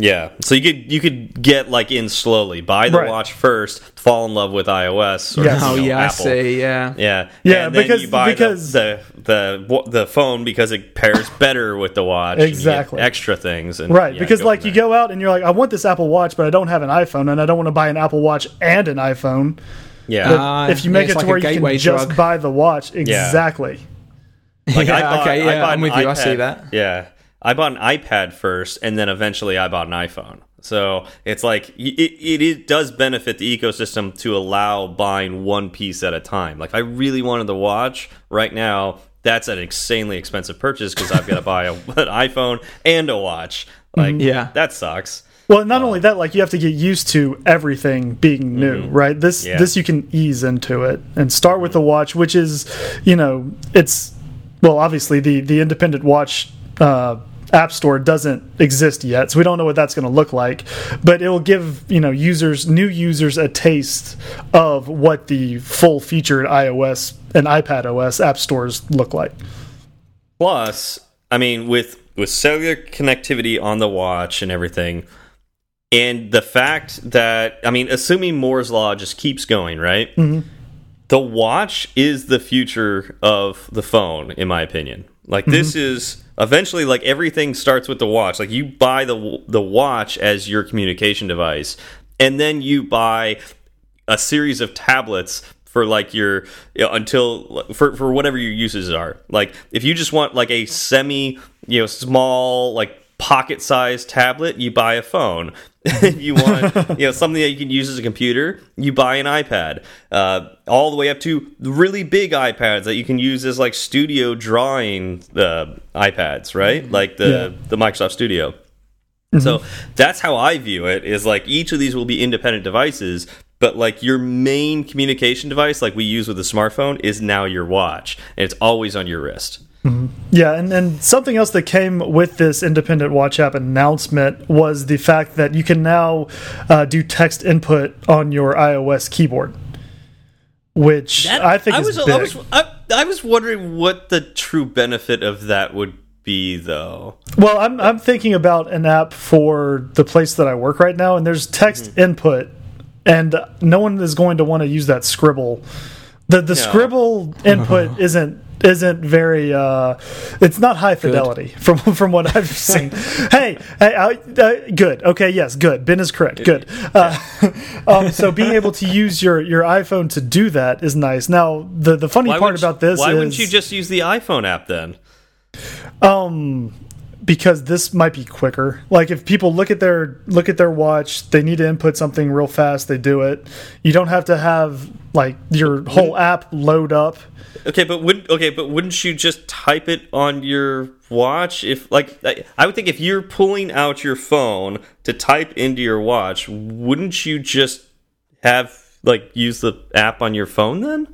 Speaker 2: Yeah, so you could you could get like in slowly, buy the right. watch first, fall in love with iOS. Or,
Speaker 3: yes.
Speaker 2: Oh
Speaker 3: you know,
Speaker 2: yeah,
Speaker 3: Apple. I see. Yeah,
Speaker 2: yeah,
Speaker 1: yeah. And because because
Speaker 2: the, the, the the phone because it pairs better with the watch.
Speaker 1: exactly,
Speaker 2: extra things. And,
Speaker 1: right,
Speaker 2: yeah,
Speaker 1: because like you go out and you're like, I want this Apple Watch, but I don't have an iPhone, and I don't want to buy an Apple Watch and an iPhone.
Speaker 2: Yeah,
Speaker 1: uh, if you make yeah, it to like where you can drug. just buy the watch, exactly.
Speaker 3: Yeah. Like yeah, I bought, okay, yeah, I am with you. I see that.
Speaker 2: Yeah, I bought an iPad first, and then eventually I bought an iPhone. So it's like it, it, it, does benefit the ecosystem to allow buying one piece at a time. Like I really wanted the watch right now. That's an insanely expensive purchase because I've got to buy a, an iPhone and a watch. Like mm-hmm. yeah, that sucks.
Speaker 1: Well, not uh, only that, like you have to get used to everything being new, mm -hmm. right? This yeah. this you can ease into it and start with the watch, which is, you know, it's well, obviously the the independent watch uh, App Store doesn't exist yet, so we don't know what that's going to look like. But it will give you know users, new users, a taste of what the full featured iOS and iPad OS app stores look like.
Speaker 2: Plus, I mean, with with cellular connectivity on the watch and everything, and the fact that I mean, assuming Moore's law just keeps going, right?
Speaker 1: Mhm.
Speaker 2: The watch is the future of the phone, in my opinion. Like this is eventually like everything starts with the watch. Like you buy the the watch as your communication device, and then you buy a series of tablets for like your you know, until for for whatever your uses are. Like if you just want like a semi you know small like pocket sized tablet, you buy a phone. if you want you know something that you can use as a computer, you buy an iPad. Uh, all the way up to really big iPads that you can use as like studio drawing uh, iPads, right? Like the
Speaker 1: Yeah.
Speaker 2: the Microsoft Studio. So that's how I view it is like each of these will be independent devices, but like your main communication device, like we use with a smartphone, is now your watch. And it's always on your wrist.
Speaker 1: Yeah, and, and something else that came with this independent watch app announcement was the fact that you can now uh, do text input on your iOS keyboard, which I think
Speaker 2: I
Speaker 1: is
Speaker 2: was,
Speaker 1: big.
Speaker 2: I was I, I was wondering what the true benefit of that would be though.
Speaker 1: Well, I'm I'm thinking about an app for the place that I work right now, and there's text
Speaker 2: Mm-hmm.
Speaker 1: input, and no one is going to want to use that Scribble. The the
Speaker 2: No.
Speaker 1: Scribble input isn't isn't very uh it's not high fidelity from from what i've seen. Hey hey I, uh, good. Okay yes good. Ben is correct. Good. Uh, um, so being able to use your your iphone to do that is nice. Now the the funny part about this is
Speaker 2: why
Speaker 1: is
Speaker 2: wouldn't you just use the iPhone app then?
Speaker 1: um because this might be quicker. Like if people look at their look at their watch they need to input something real fast they do it. You don't have to have like your whole app load up.
Speaker 2: Okay, but wouldn't okay, but wouldn't you just type it on your watch? If like I- I would think if you're pulling out your phone to type into your watch, wouldn't you just have like use the app on your phone then?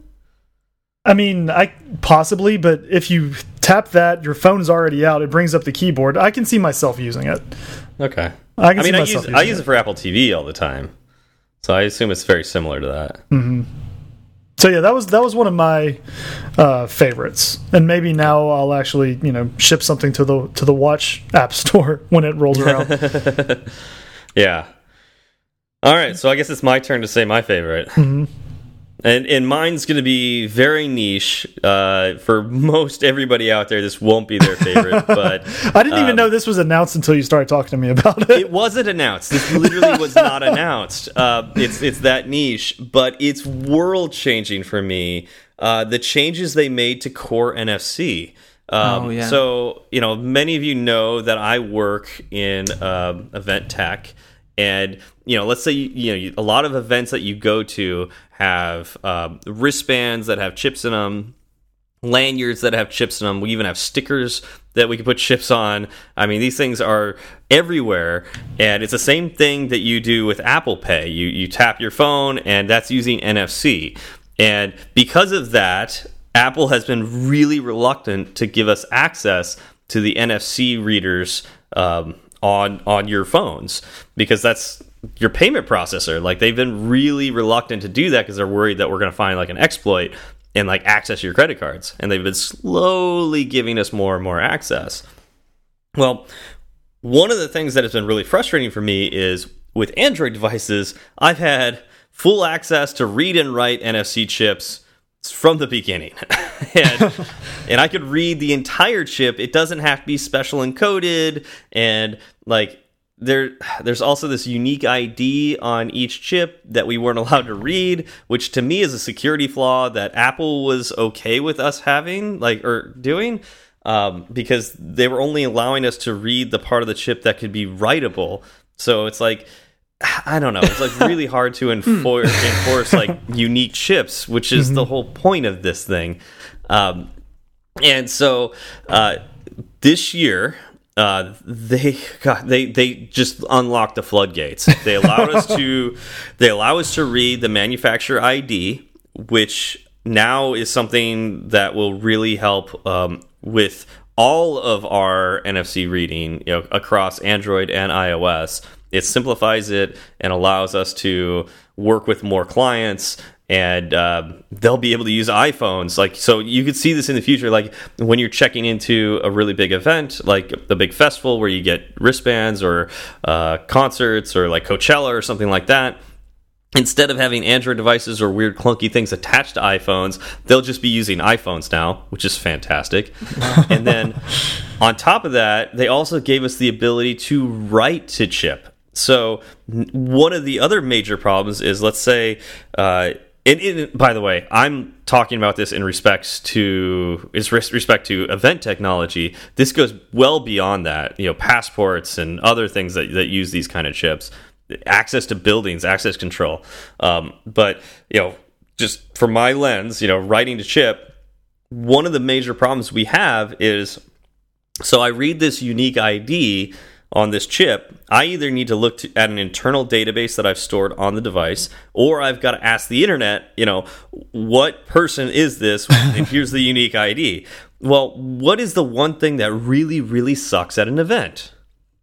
Speaker 1: I mean, I possibly, but if you tap that, your phone's already out. It brings up the keyboard. I can see myself using it.
Speaker 2: Okay.
Speaker 1: I can
Speaker 2: I
Speaker 1: see
Speaker 2: mean, I use I use
Speaker 1: it.
Speaker 2: it for Apple TV all the time, so I assume it's very similar to that.
Speaker 1: So yeah, that was that was one of my uh, favorites, and maybe now I'll actually you know ship something to the to the Watch App Store when it rolls around.
Speaker 2: Yeah. All right, so I guess it's my turn to say my favorite. And and mine's going to be very niche. Uh, for most everybody out there, this won't be their favorite, but
Speaker 1: I didn't even
Speaker 2: Um,
Speaker 1: know this was announced until you started talking to me about it.
Speaker 2: it wasn't announced. This literally was not announced. Uh, it's it's that niche, but it's world changing for me. Uh, the changes they made to Core NFC. Um,
Speaker 3: Oh, yeah.
Speaker 2: So you know, many of you know that I work in um, event tech, and you know, let's say you, know a lot of events that you go to have um, wristbands that have chips in them lanyards that have chips in them. We even have stickers that we can put chips on. I mean, these things are everywhere, and it's the same thing that you do with Apple Pay. You you tap your phone, and that's using NFC. And because of that, Apple has been really reluctant to give us access to the NFC readers um, on on your phones because that's your payment processor. Like they've been really reluctant to do that because they're worried that we're going to find like an exploit and like access your credit cards. And they've been slowly giving us more and more access. Well, one of the things that has been really frustrating for me is with Android devices, I've had full access to read and write NFC chips from the beginning. and, and I could read the entire chip. It doesn't have to be special encoded and like there there's also this unique ID on each chip that we weren't allowed to read, which to me is a security flaw that Apple was okay with us having, like or doing, um, because they were only allowing us to read the part of the chip that could be writable. So it's like I don't know. It's like really hard to enforce enforce like unique chips, which is the whole point of this thing. Um, and so uh, this year, uh, they God, they they just unlocked the floodgates. They allowed us to they allow us to read the manufacturer ID, which now is something that will really help um, with all of our NFC reading you know, across Android and iOS. It simplifies it and allows us to work with more clients and uh, they'll be able to use iPhones. Like, so you could see this in the future. Like when you're checking into a really big event, like the big festival where you get wristbands or uh, concerts or like Coachella or something like that. Instead of having Android devices or weird clunky things attached to iPhones, they'll just be using iPhones now, which is fantastic. and then on top of that, they also gave us the ability to write to chip. So one of the other major problems is, let's say, uh, and, and, by the way, I'm talking about this in respects to is respect to event technology. This goes well beyond that. You know, passports and other things that that use these kind of chips, access to buildings, access control. Um, but you know, just from my lens, you know, writing to chip, one of the major problems we have is so I read this unique ID on this chip, I either need to look to, at an internal database that I've stored on the device, or I've got to ask the internet, you know, what person is this? and here's the unique ID. Well, what is the one thing that really, really sucks at an event?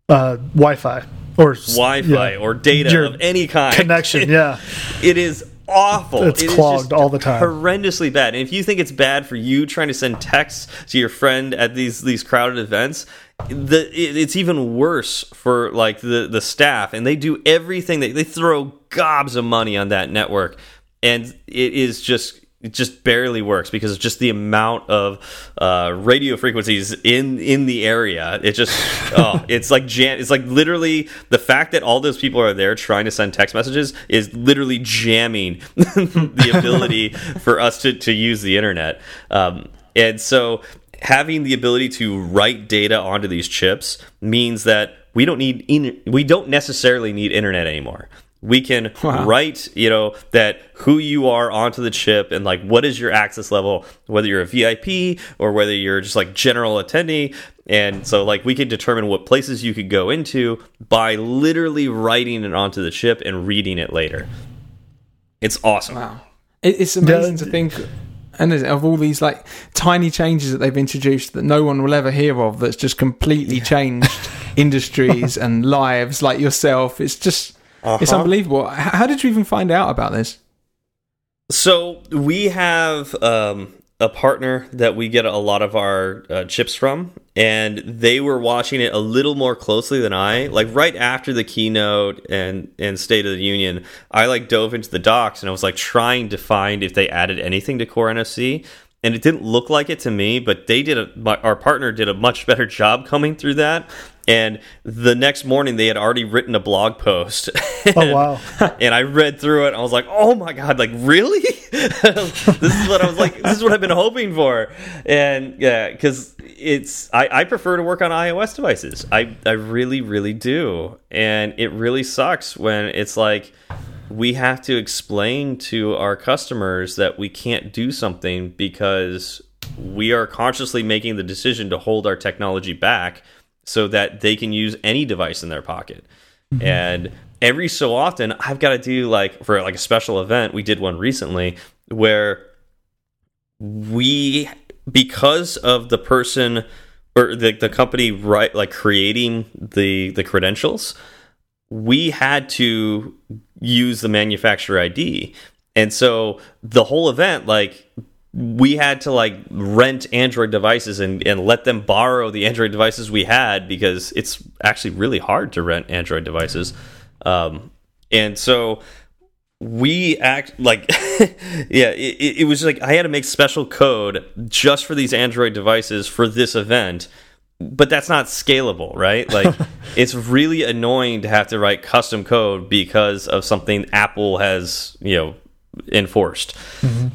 Speaker 1: Uh, Wi-Fi or
Speaker 2: Wi-Fi yeah, or data of any kind
Speaker 1: connection. Yeah,
Speaker 2: it is awful.
Speaker 1: It's it clogged all the time.
Speaker 2: Horrendously bad. And if you think it's bad for you trying to send texts to your friend at these these crowded events, the it, it's even worse for like the the staff and they do everything they they throw gobs of money on that network and it is just it just barely works because of just the amount of uh, radio frequencies in in the area. It just oh, it's like jam. It's like literally the fact that all those people are there trying to send text messages is literally jamming the ability for us to to use the internet. Um, and so having the ability to write data onto these chips means that we don't need we don't necessarily need internet anymore. We can wow. write you know that who you are onto the chip and like what is your access level whether you're a vip or whether you're just like general attendee. And so like we can determine what places you could go into by literally writing it onto the chip and reading it later. It's awesome.
Speaker 3: Wow. It's amazing to think and of all these like tiny changes that they've introduced that no one will ever hear of that's just completely yeah. changed industries and lives like yourself it's just uh -huh. It's unbelievable. How did you even find out about this?
Speaker 2: So we have um, a partner that we get a lot of our uh, chips from, and they were watching it a little more closely than I. Like right after the keynote and and State of the Union, I like dove into the docs and I was like trying to find if they added anything to Core NFC and it didn't look like it to me, but they did a, our partner did a much better job coming through that. And the next morning, they had already written a blog post.
Speaker 1: and, oh wow!
Speaker 2: and I read through it. I was like, "Oh my god! Like really? this is what I was like. This is what I've been hoping for." And yeah, because it's I, I prefer to work on iOS devices. I I really really do, and it really sucks when it's like we have to explain to our customers that we can't do something because we are consciously making the decision to hold our technology back so that they can use any device in their pocket. Mm -hmm. And every so often I've got to do like for like a special event, we did one recently where we because of the person or the the company right like creating the the credentials, we had to use the manufacturer ID. And so the whole event, like we had to like rent Android devices and, and let them borrow the Android devices we had because it's actually really hard to rent Android devices. Um, and so we act like yeah it, it was like i had to make special code just for these android devices for this event but that's not scalable, right? Like it's really annoying to have to write custom code because of something Apple has, you know, enforced. Mm -hmm.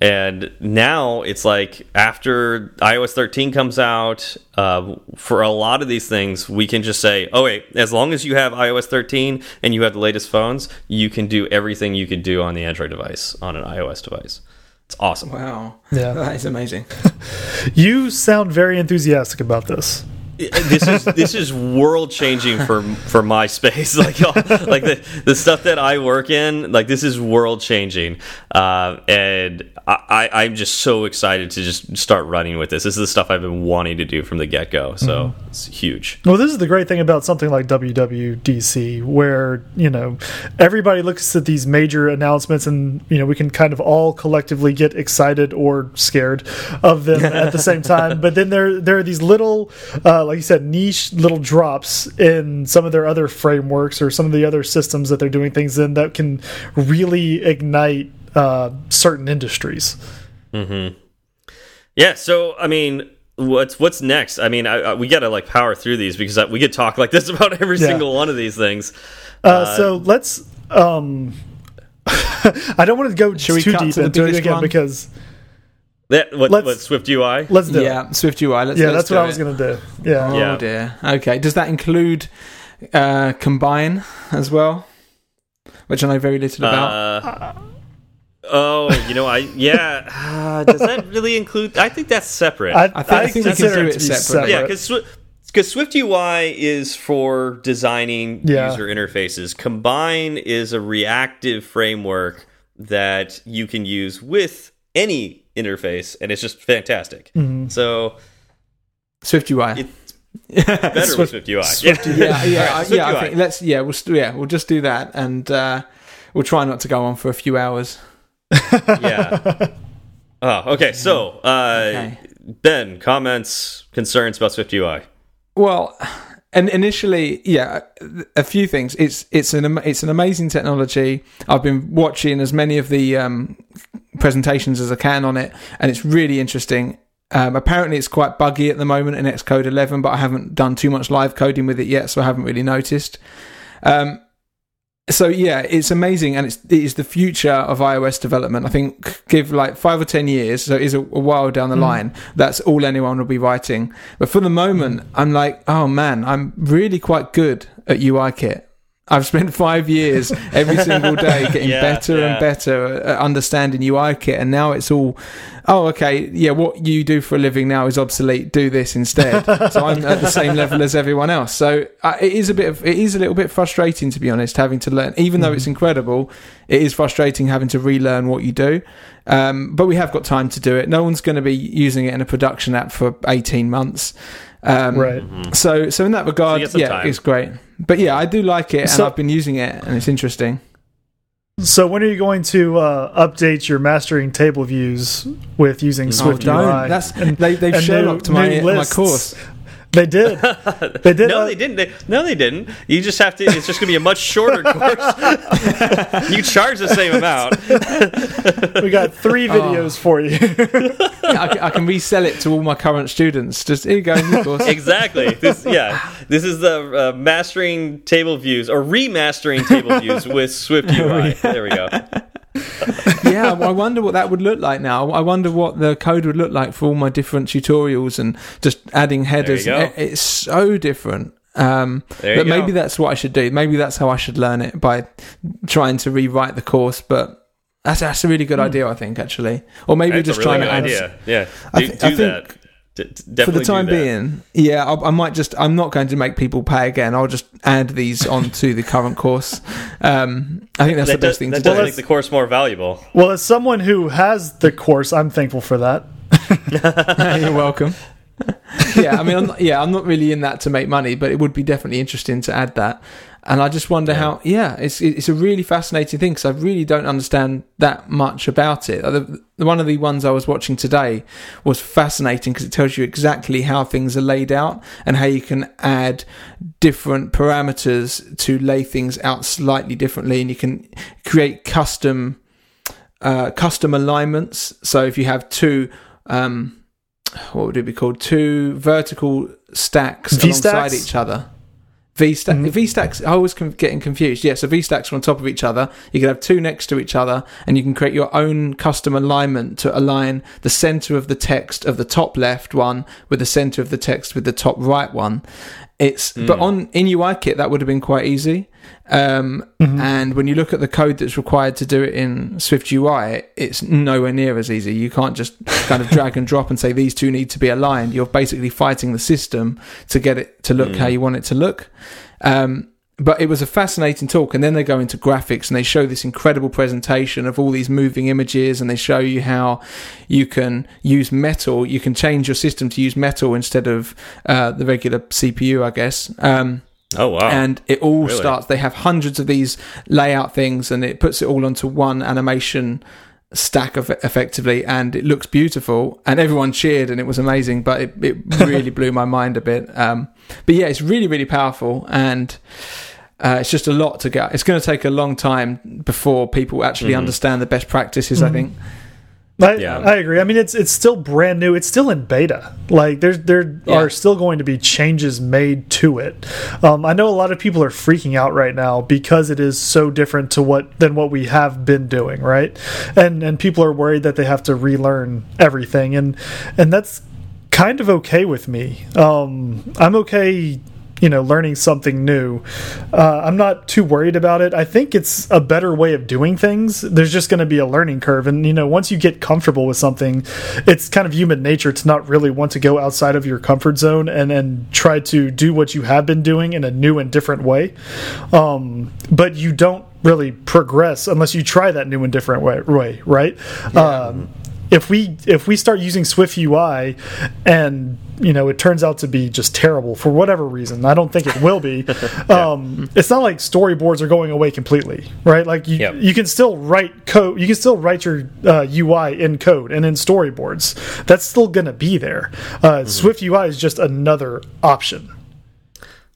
Speaker 2: And now it's like after iOS 13 comes out, uh, for a lot of these things, we can just say, oh, wait, as long as you have iOS 13 and you have the latest phones, you can do everything you could do on the Android device, on an iOS device. It's awesome.
Speaker 3: Wow. Yeah. That is amazing.
Speaker 1: you sound very enthusiastic about this.
Speaker 2: this is this is world changing for for my space like like the the stuff that I work in like this is world changing uh, and I I'm just so excited to just start running with this this is the stuff I've been wanting to do from the get go so mm -hmm. Huge.
Speaker 1: Well, this is the great thing about something like WWDC, where you know everybody looks at these major announcements, and you know we can kind of all collectively get excited or scared of them at the same time. But then there there are these little, uh, like you said, niche little drops in some of their other frameworks or some of the other systems that they're doing things in that can really ignite uh, certain industries.
Speaker 2: Mm-hmm. Yeah. So I mean, what's what's next? I mean, I, I, we got to like power through these because I, we could talk like this about every
Speaker 1: Yeah.
Speaker 2: single one of these things.
Speaker 1: Uh, so let's. Um, I don't want to go too
Speaker 3: cut
Speaker 1: deep
Speaker 3: to
Speaker 1: into it again
Speaker 3: one?
Speaker 1: because
Speaker 2: That what,
Speaker 1: let's-
Speaker 2: what Swift UI?
Speaker 1: let's do it.
Speaker 3: yeah, Swift UI. Let's,
Speaker 1: Yeah,
Speaker 3: let's
Speaker 1: that's what
Speaker 3: do
Speaker 1: I was going to do. Yeah.
Speaker 3: Oh
Speaker 2: Yeah.
Speaker 3: dear. Okay. Does that include uh, combine as well? Which I know very little about.
Speaker 2: Oh, you know, I yeah. Uh, does that really include? I think that's separate.
Speaker 1: I,
Speaker 3: I think- I think we can
Speaker 1: consider it
Speaker 3: it
Speaker 1: to
Speaker 2: yeah, because because Swift UI is for designing
Speaker 1: Yeah.
Speaker 2: user interfaces. Combine is a reactive framework that you can use with any interface, and it's just fantastic.
Speaker 1: Mm-hmm.
Speaker 2: So
Speaker 3: Swift UI.
Speaker 2: it's better
Speaker 1: Swift-
Speaker 2: with Swift UI.
Speaker 1: Swift
Speaker 2: yeah.
Speaker 3: yeah, yeah,
Speaker 2: Alright,
Speaker 3: I-
Speaker 2: Swift
Speaker 3: yeah. I
Speaker 2: UI.
Speaker 3: think let's yeah, we'll yeah, we'll just do that, and uh, we'll try not to go on for a few hours.
Speaker 2: Yeah. Oh, okay. So, uh,
Speaker 3: Okay.
Speaker 2: Ben, comments, concerns about Swift UI.
Speaker 3: Well, and initially, yeah, a few things. It's it's an it's an amazing technology. I've been watching as many of the um, presentations as I can on it, and it's really interesting. Um, apparently, it's quite buggy at the moment in Xcode 11, but I haven't done too much live coding with it yet, so I haven't really noticed. Um, so yeah, it's amazing, and it's it is the future of iOS development. I think give like five or ten years, so it is a, a while down the mm. line. That's all anyone will be writing. But for the moment, I'm like, oh man, I'm really quite good at UIKit. I've spent five years every single day getting
Speaker 2: Yeah,
Speaker 3: better
Speaker 2: yeah.
Speaker 3: and better at understanding UIKit, and now it's all, oh okay, yeah, what you do for a living now is obsolete. Do this instead. so I'm at the same level as everyone else. So uh, it is a bit of, it is a little bit frustrating to be honest, having to learn. Even though it's incredible, it is frustrating having to relearn what you do. Um, but we have got time to do it. No one's going to be using it in a production app for 18 months. Um,
Speaker 1: Right.
Speaker 3: So, so in that regard,
Speaker 2: get some
Speaker 3: yeah,
Speaker 2: time.
Speaker 3: it's great. But yeah, I do like it, and I've been using it, and it's interesting.
Speaker 1: So when are you going to uh, update your mastering table views with using Swift
Speaker 3: oh,
Speaker 1: UI?
Speaker 3: That's
Speaker 1: And-
Speaker 3: they, they've
Speaker 1: and
Speaker 3: Sherlocked
Speaker 1: new-
Speaker 3: my
Speaker 1: new
Speaker 3: my
Speaker 1: lists.
Speaker 3: course.
Speaker 1: They did. They did.
Speaker 2: No,
Speaker 1: uh,
Speaker 2: they didn't. They, no, they didn't. You just have to. It's just going to be a much shorter course. you charge the same amount.
Speaker 1: We got three videos for you.
Speaker 3: Yeah, I, can, I can resell it to all my current students. Just here you go, new course.
Speaker 2: Exactly. This, yeah. This is the uh, mastering table views or remastering table views with Swift UI. There we go.
Speaker 3: yeah, I wonder what that would look like now. I wonder what the code would look like for all my different tutorials and just adding headers. It's so different. Um, but maybe
Speaker 2: go.
Speaker 3: that's what I should do. Maybe that's how I should learn it by trying to rewrite the course. But that's that's a really good idea, I think, actually. Or maybe
Speaker 2: That's
Speaker 3: just
Speaker 2: really
Speaker 3: trying to add
Speaker 2: idea. Yeah.
Speaker 3: I
Speaker 2: Do,
Speaker 3: thi-
Speaker 2: do
Speaker 3: I think
Speaker 2: that. D- d-
Speaker 3: for the time being, yeah, I, I might just. I'm not going to make people pay again. I'll just add these onto the current course. Um, I think that's
Speaker 2: That
Speaker 3: the
Speaker 2: does,
Speaker 3: best thing
Speaker 2: that
Speaker 3: to
Speaker 2: does
Speaker 3: do.
Speaker 2: make the course more valuable.
Speaker 1: well, as someone who has the course, I'm thankful for that.
Speaker 3: You're welcome. yeah, I mean, I'm not, yeah, I'm not really in that to make money, but it would be definitely interesting to add that. And I just wonder how. Yeah, it's it's a really fascinating thing because I really don't understand that much about it. The, the- one of the ones I was watching today was fascinating because it tells you exactly how things are laid out and how you can add different parameters to lay things out slightly differently, and you can create custom uh, custom alignments. So if you have two, um, what would it be called? Two vertical stacks
Speaker 1: V-stacks?
Speaker 3: alongside each other. V stack,
Speaker 1: Mhm.
Speaker 3: V stacks. I was com- getting confused. Yeah, so V stacks are on top of each other. You can have two next to each other, and you can create your own custom alignment to align the center of the text of the top left one with the center of the text with the top right one. It's but on in UIKit that would have been quite easy. Um, And when you look at the code that's required to do it in Swift UI, it's nowhere near as easy. You can't just kind of drag and drop and say these two need to be aligned. You're basically fighting the system to get it to look how you want it to look. Um, but it was a fascinating talk and then they go into graphics and they show this incredible presentation of all these moving images and they show you how you can use metal you can change your system to use metal instead of uh, the regular cpu i guess um,
Speaker 2: Oh wow!
Speaker 3: and it all
Speaker 2: Really?
Speaker 3: starts they have hundreds of these layout things and it puts it all onto one animation stack of effectively and it looks beautiful and everyone cheered and it was amazing but it, it really blew my mind a bit um, but yeah it's really really powerful and uh, it's just a lot to get it's going to take a long time before people actually
Speaker 2: Mm-hmm.
Speaker 3: understand the best practices i think
Speaker 1: I,
Speaker 2: Yeah.
Speaker 1: I agree. I mean, it's it's still brand new. It's still in beta. Like there's there
Speaker 3: Yeah.
Speaker 1: are still going to be changes made to it. Um, I know a lot of people are freaking out right now because it is so different to what than what we have been doing, right? And and people are worried that they have to relearn everything, and and that's kind of okay with me. Um, I'm okay you know learning something new. Uh, i'm not too worried about it. I think it's a better way of doing things. There's just going to be a learning curve. And you know once you get comfortable with something it's kind of human nature to not really want to go outside of your comfort zone and and try to do what you have been doing in a new and different way. Um, but you don't really progress unless you try that new and different way, way right? Um, if we if we start using Swift UI and you know it turns out to be just terrible for whatever reason, I don't think it will be. um, it's not like storyboards are going away completely, right? Like you
Speaker 2: Yep.
Speaker 1: you can still write code, you can still write your uh, UI in code and in storyboards. That's still going to be there. Uh, Swift UI is just another option.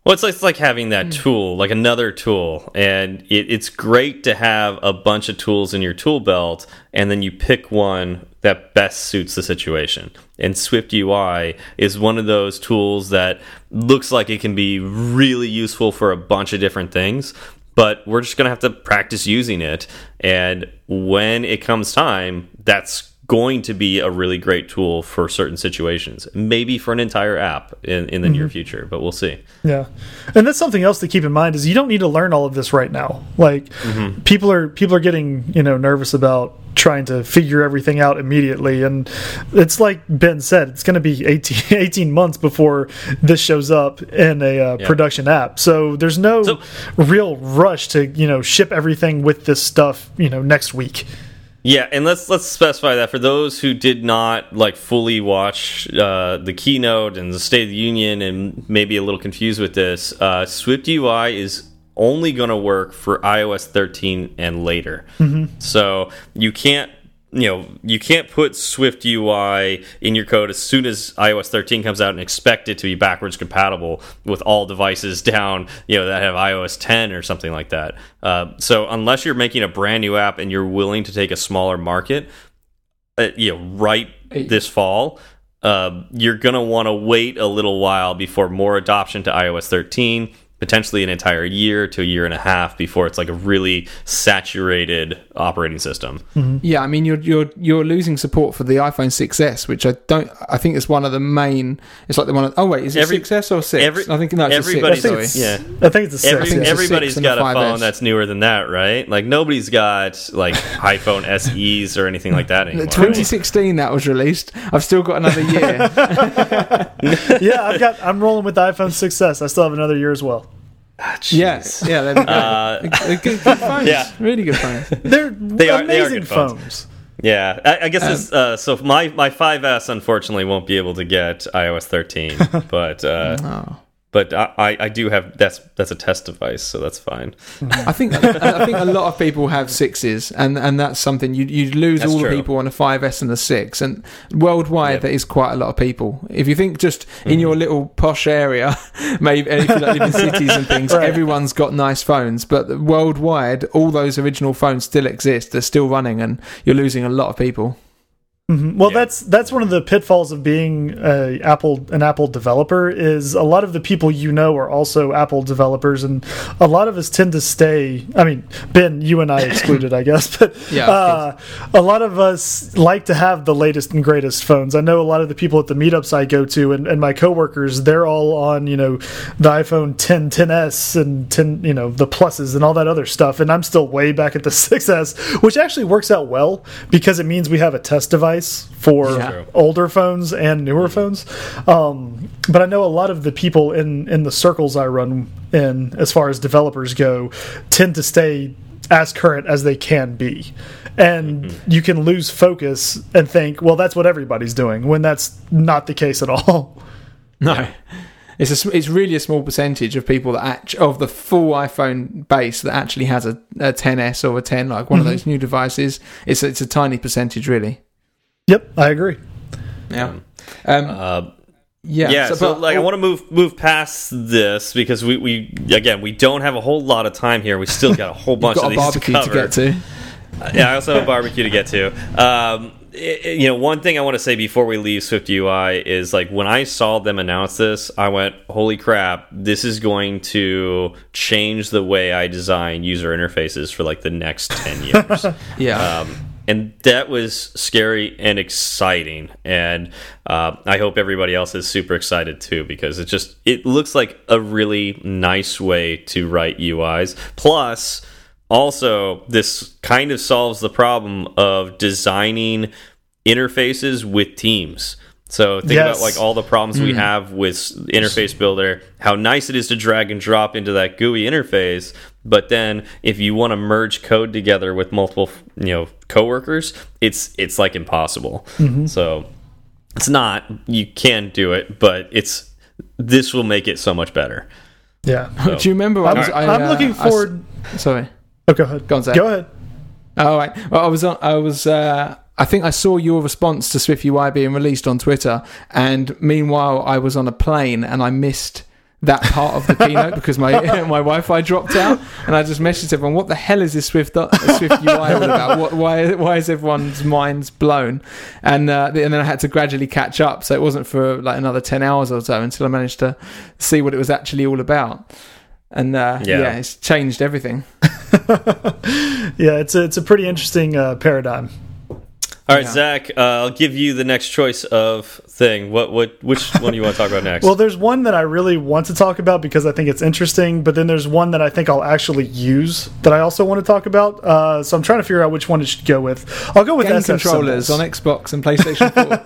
Speaker 2: Well, it's like, it's like having that hmm. tool, like another tool, and it, it's great to have a bunch of tools in your tool belt, and then you pick one that best suits the situation. And Swift UI is one of those tools that looks like it can be really useful for a bunch of different things, but we're just going to have to practice using it. And when it comes time, that's going to be a really great tool for certain situations, maybe for an entire app in, in the near future, but we'll see.
Speaker 1: Yeah, and that's something else to keep in mind is you don't need to learn all of this right now. Like people are people are getting you know nervous about trying to figure everything out immediately, and it's like Ben said, it's going to be 18, 18 months before this shows up in a uh,
Speaker 2: Yeah.
Speaker 1: production app. So there's no
Speaker 2: So-
Speaker 1: real rush to you know ship everything with this stuff you know next week.
Speaker 2: Yeah, and let's let's specify that for those who did not like fully watch uh, the keynote and the State of the Union and maybe a little confused with this. Uh, Swift UI is only going to work for iOS 13 and later. So you can't you know you can't put Swift UI in your code as soon as iOS 13 comes out and expect it to be backwards compatible with all devices down you know that have iOS 10 or something like that. Uh, so unless you're making a brand new app and you're willing to take a smaller market, uh, you know, right this fall, uh, you're gonna want to wait a little while before more adoption to iOS 13. Potentially an entire year to a year and a half before it's like a really saturated operating system. Mm-hmm.
Speaker 3: Yeah, I mean you're you're you're losing support for the iPhone 6s, which I don't. I think it's one of the main. It's like the one. Of, oh wait, is it
Speaker 2: Every-
Speaker 3: 6s or six?
Speaker 2: every-
Speaker 3: I think no, it's a
Speaker 2: everybody's-
Speaker 3: six. Sorry.
Speaker 2: yeah.
Speaker 1: I think it's a six.
Speaker 2: Every,
Speaker 3: think it's a six
Speaker 2: got
Speaker 3: a
Speaker 2: a
Speaker 3: 5S.
Speaker 2: phone that's newer than that, right? Like nobody's got like iPhone SEs or anything like that anymore.
Speaker 3: 2016 that was released. I've still got another year.
Speaker 1: yeah, I've got. I'm rolling with the iPhone 6s. I still have another year as well.
Speaker 3: Yes, yeah, go.
Speaker 2: Uh,
Speaker 3: good, good phones.
Speaker 2: yeah.
Speaker 3: really good phones.
Speaker 1: They're
Speaker 2: They are-
Speaker 1: amazing
Speaker 2: they are good phones.
Speaker 1: phones.
Speaker 2: Yeah, I, I guess this, uh, so. My my 5S unfortunately won't be able to get iOS 13, but uh,
Speaker 3: Oh.
Speaker 2: But I, I I do have that's that's a test device, so that's fine.
Speaker 3: I think I think a lot of people have sixes, and and that's something you you lose
Speaker 2: That's
Speaker 3: all the people on a 5S and a six, and worldwide there is quite a lot of people. If you think just in mm-hmm. your little posh area, maybe if you like live in cities and things,
Speaker 1: Right.
Speaker 3: everyone's got nice phones, but worldwide all those original phones still exist. They're still running, and you're losing a lot of people.
Speaker 1: Mhm. Well,
Speaker 2: Yeah.
Speaker 1: that's that's one of the pitfalls of being a Apple an Apple developer is a lot of the people you know are also Apple developers, and a lot of us tend to stay. I mean, Ben, you and I excluded, I guess, but
Speaker 3: Yeah,
Speaker 1: uh, a lot of us like to have the latest and greatest phones. I know a lot of the people at the meetups I go to, and, and my coworkers, they're all on you know the iPhone 10, 10s, and 10, you know the pluses and all that other stuff, and I'm still way back at the 6s, which actually works out well because it means we have a test device device for
Speaker 3: Yeah.
Speaker 1: older phones and newer mm-hmm. phones. Um, but I know a lot of the people in in the circles I run in, as far as developers go, tend to stay as current as they can be. And mm-hmm. you can lose focus and think, well, that's what everybody's doing, when that's not the case at all.
Speaker 3: No. It's a, it's really a small percentage of people that act of the full iPhone base that actually has a, a 10s or a 10 like one of mm-hmm. those new devices. It's it's a tiny percentage really.
Speaker 1: Yep, I agree.
Speaker 3: Yeah. Um,
Speaker 2: Uh,
Speaker 3: yeah.
Speaker 2: yeah, so,
Speaker 3: but-
Speaker 2: like I want to move move past this because we, we again we don't have a whole lot of time here. We still got a whole bunch
Speaker 3: got
Speaker 2: of
Speaker 3: a
Speaker 2: these
Speaker 3: barbecue
Speaker 2: to
Speaker 3: to,
Speaker 2: cover.
Speaker 3: get to.
Speaker 2: yeah, I also have a barbecue to get to. Um, it- it- you know, one thing I want to say before we leave Swift UI is like when I saw them announce this, I went, "Holy crap! This is going to change the way I design user interfaces for like the next ten years."
Speaker 3: Yeah.
Speaker 2: um, and that was scary and exciting. And uh, i hope everybody else is super excited too because it just it looks like a really nice way to write uis plus also this kind of solves the problem of designing interfaces with teams. So think
Speaker 1: Yes.
Speaker 2: about like all the problems we have with interface builder, how nice it is to drag and drop into that GUI interface, but then if you want to merge code together with multiple, you know, coworkers, it's it's like impossible. So it's not you can do it, but it's this will make it so much better.
Speaker 1: Yeah.
Speaker 2: So-
Speaker 3: Do you remember? I
Speaker 1: I'm,
Speaker 3: was, I,
Speaker 1: I'm
Speaker 3: uh,
Speaker 1: looking
Speaker 3: I s-
Speaker 1: forward.
Speaker 3: sorry.
Speaker 1: oh, go ahead.
Speaker 3: Go on, Zach.
Speaker 1: Go ahead.
Speaker 3: All right. Well, I was on. I was. Uh, I think I saw your response to Swift UI being released on Twitter, and meanwhile, I was on a plane and I missed that part of the keynote because my my Wi-Fi dropped out, and I just messaged everyone, "What the hell is this Swift Swift UI all about? What, why why is everyone's minds blown?" And uh, and then I had to gradually catch up, so it wasn't for like another ten hours or so until I managed to see what it was actually all about. And uh,
Speaker 2: Yeah.
Speaker 3: yeah, it's changed everything.
Speaker 1: Yeah, it's a, it's a pretty interesting uh, paradigm.
Speaker 2: All right,
Speaker 3: Yeah.
Speaker 2: Zach, uh, I'll give you the next choice of thing. What what which one do you want to talk about next?
Speaker 1: Well, there's one that I really want to talk about because I think it's interesting, but then there's one that I think I'll actually use that I also want to talk about. Uh, so I'm trying to figure out which one it should go with. I'll go with
Speaker 3: Game
Speaker 1: SF
Speaker 3: controllers
Speaker 1: symbols.
Speaker 3: on Xbox and PlayStation 4.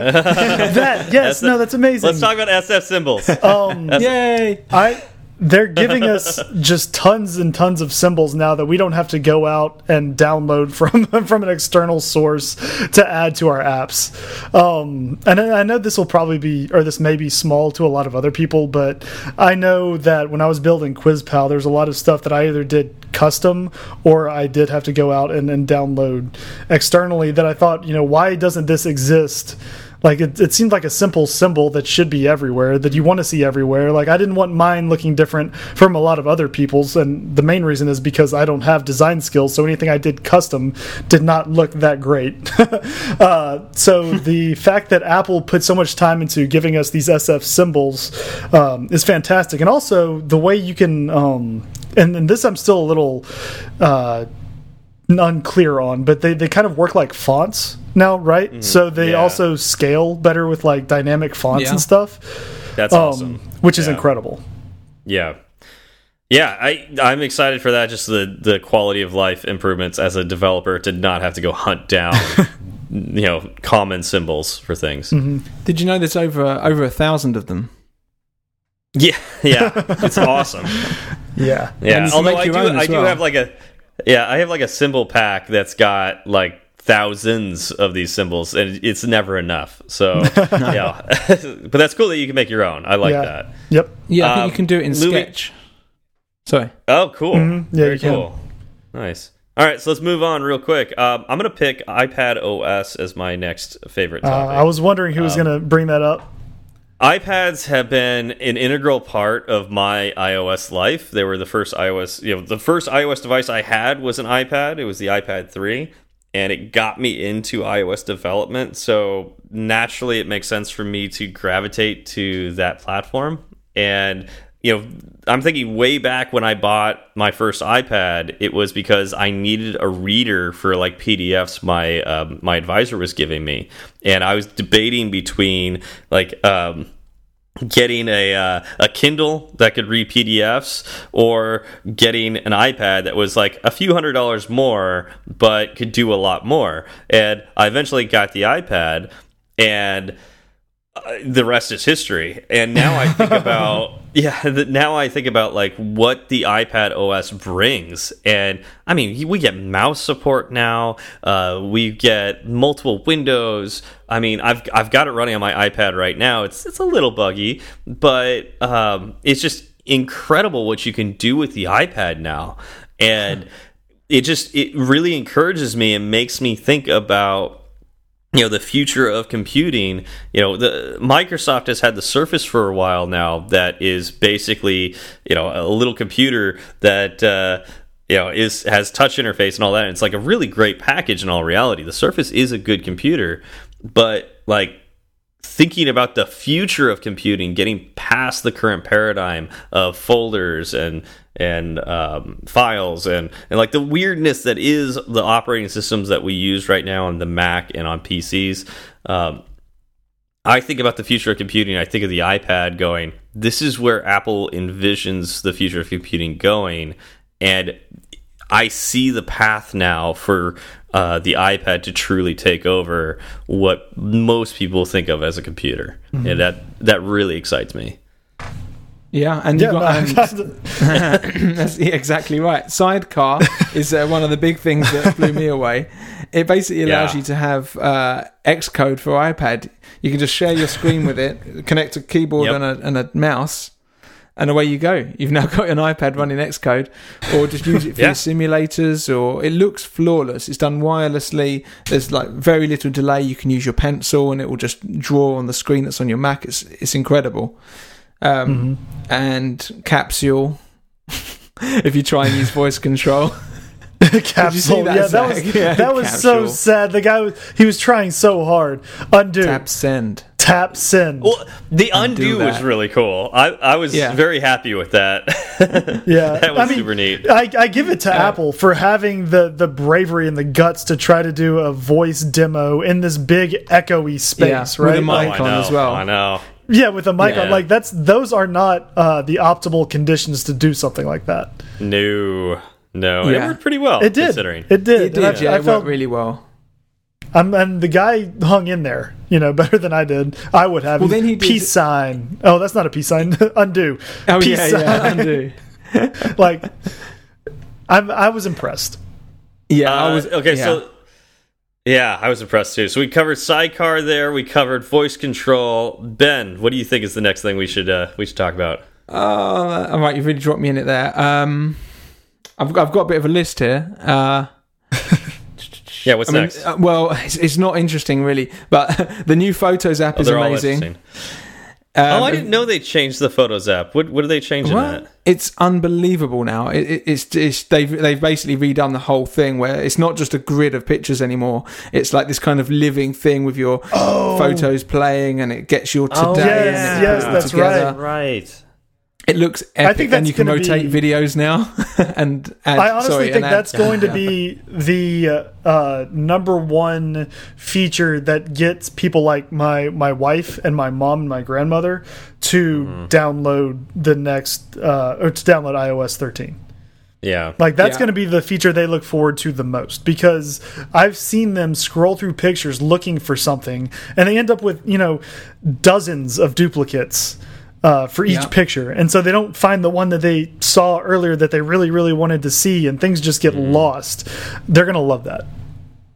Speaker 1: that. Yes, no, that's amazing.
Speaker 2: Let's talk about SF symbols.
Speaker 1: Um,
Speaker 3: Yay!
Speaker 1: I they're giving us just tons and tons of symbols now that we don't have to go out and download from from an external source to add to our apps. Um, and I know this will probably be or this may be small to a lot of other people, but I know that when I was building QuizPal, there's a lot of stuff that I either did custom or I did have to go out and, and download externally. That I thought, you know, why doesn't this exist? Like it, it seemed like a simple symbol that should be everywhere, that you want to see everywhere. Like I didn't want mine looking different from a lot of other people's, and the main reason is because I don't have design skills, so anything I did custom did not look that great. uh, so the fact that Apple put so much time into giving us these SF symbols um, is fantastic, and also the way you can, um, and, and this I'm still a little. Uh, unclear on, but they, they kind of work like fonts now, right? so they
Speaker 2: yeah.
Speaker 1: also scale better with like dynamic fonts
Speaker 3: Yeah.
Speaker 1: and stuff,
Speaker 2: That's
Speaker 1: um,
Speaker 2: awesome.
Speaker 1: which is
Speaker 2: Yeah.
Speaker 1: incredible.
Speaker 2: Yeah. Yeah, I I'm excited for that. Just the the quality of life improvements as a developer to not have to go hunt down, you know, common symbols for things.
Speaker 3: Did you know there's over over a thousand of them?
Speaker 2: Yeah, yeah, it's awesome.
Speaker 1: Yeah.
Speaker 2: Yeah,
Speaker 3: you can
Speaker 2: although
Speaker 3: make
Speaker 2: I
Speaker 3: your
Speaker 2: do
Speaker 3: own as
Speaker 2: I do have like a yeah I have like a symbol pack that's got like thousands of these symbols and it's never enough. So yeah, but that's cool that you can make your own. I like
Speaker 1: Yeah.
Speaker 2: that.
Speaker 1: Yep.
Speaker 3: Yeah, I think
Speaker 2: Um,
Speaker 3: you can do it in
Speaker 2: Louis-
Speaker 3: Sketch. Sorry.
Speaker 2: Oh, cool.
Speaker 1: Mhm. Yeah,
Speaker 2: Very
Speaker 1: you can.
Speaker 2: cool. Nice. All right, so let's move on real quick. Um, I'm going to pick iPad OS as my next favorite
Speaker 1: Uh. I was wondering who
Speaker 2: Um,
Speaker 1: was going to bring that up.
Speaker 2: iPads have been an integral part of my iOS life. They were the first iOS, you know, the first iOS device I had was an iPad. It was the iPad 3, and it got me into iOS development. So naturally, it makes sense for me to gravitate to that platform. And you know, I'm thinking way back when I bought my first iPad, it was because I needed a reader for like PDFs my um, my advisor was giving me, and I was debating between like um, getting a uh, a Kindle that could read PDFs or getting an iPad that was like a few hundred dollars more but could do a lot more. And I eventually got the iPad and uh, the rest is history. And now I think about yeah, now I think about like what the iPad OS brings, and I mean we get mouse support now. Uh, we get multiple windows. I mean I've I've got it running on my iPad right now. It's it's a little buggy, but um, it's just incredible what you can do with the iPad now, and it just it really encourages me and makes me think about you know the future of computing you know the microsoft has had the surface for a while now that is basically you know a little computer that uh, you know is has touch interface and all that. And it's like a really great package in all reality. The surface is a good computer but like thinking about the future of computing getting past the current paradigm of folders and and um, files and and like the weirdness that is the operating systems that we use right now on the Mac and on PCs. Um, I think about the future of computing. I think of the iPad going. This is where Apple envisions the future of computing going, and I see the path now for uh, the iPad to truly take over what most people think of as a computer, mm -hmm. and that that really excites me.
Speaker 3: Yeah, and yeah, you got um, that's exactly right. Sidecar is uh, one of the big things that blew me away. It basically allows yeah. you to have uh, Xcode for iPad. You can just share your screen with it, connect a keyboard yep. and, a, and a mouse, and away you go. You've now got an iPad running Xcode, or just use it for yeah. your simulators. Or it looks flawless. It's done wirelessly. There's like very little delay. You can use your pencil, and it will just draw on the screen that's on your Mac. It's it's incredible um, mm -hmm. and capsule. if you try and use voice control.
Speaker 1: capsule. That, yeah, that was yeah, that was so sad. The guy was he was trying so hard. Undo.
Speaker 3: Tap send.
Speaker 1: Tap send.
Speaker 2: Well, the undo, undo was really cool. I I was yeah. very happy with that.
Speaker 1: yeah,
Speaker 2: that was
Speaker 1: I mean,
Speaker 2: super neat.
Speaker 1: I, I give it to yeah. Apple for having the the bravery and the guts to try to do a voice demo in this big echoey space,
Speaker 3: yeah,
Speaker 1: right?
Speaker 3: With a mic
Speaker 2: oh,
Speaker 3: on as well.
Speaker 2: I know.
Speaker 1: Yeah, with a mic yeah. on, like that's those are not uh, the optimal conditions to do something like that.
Speaker 2: No, no, yeah. it worked pretty well.
Speaker 1: It did.
Speaker 2: Considering
Speaker 1: it did.
Speaker 3: It did. I, yeah, I it felt, worked really well.
Speaker 1: Um, and the guy hung in there, you know, better than I did. I would have.
Speaker 3: Well, then he did.
Speaker 1: peace sign. Oh, that's not a peace sign. undo.
Speaker 3: Oh
Speaker 1: peace
Speaker 3: yeah, sign. yeah, undo.
Speaker 1: like, I'm. I was impressed.
Speaker 3: Yeah,
Speaker 2: uh,
Speaker 3: I was.
Speaker 2: Okay,
Speaker 3: yeah.
Speaker 2: so yeah, I was impressed too. So we covered sidecar there. We covered voice control. Ben, what do you think is the next thing we should uh, we should talk about?
Speaker 3: Uh, all right, you've really dropped me in it there. Um, I've I've got a bit of a list here. Uh,
Speaker 2: yeah, what's
Speaker 3: I
Speaker 2: next?
Speaker 3: Mean, uh, well, it's, it's, not interesting really, but the new Photos app oh, is amazing.
Speaker 2: Um, oh, I didn't know they changed the Photos app. What what are they changing well?
Speaker 3: It's unbelievable now. It, it, it's, it's they've they've basically redone the whole thing where it's not just a grid of pictures anymore. It's like this kind of living thing with your oh. photos playing, and it gets your today.
Speaker 1: Oh, yes, yes, that's
Speaker 2: together. right. Right.
Speaker 3: It looks epic, I think and you can rotate be, videos now. and add,
Speaker 1: I honestly
Speaker 3: sorry,
Speaker 1: think
Speaker 3: add,
Speaker 1: that's going to be the uh, uh, number one feature that gets people like my my wife and my mom and my grandmother to mm -hmm. download the next uh, or to download iOS 13.
Speaker 2: Yeah.
Speaker 1: Like that's
Speaker 3: yeah.
Speaker 1: going to be the feature they look forward to the most because I've seen them scroll through pictures looking for something and they end up with, you know, dozens of duplicates uh, for each yeah. picture, and so they don't find the one that they saw earlier that they really, really wanted to see, and things just get mm. lost. They're gonna love that.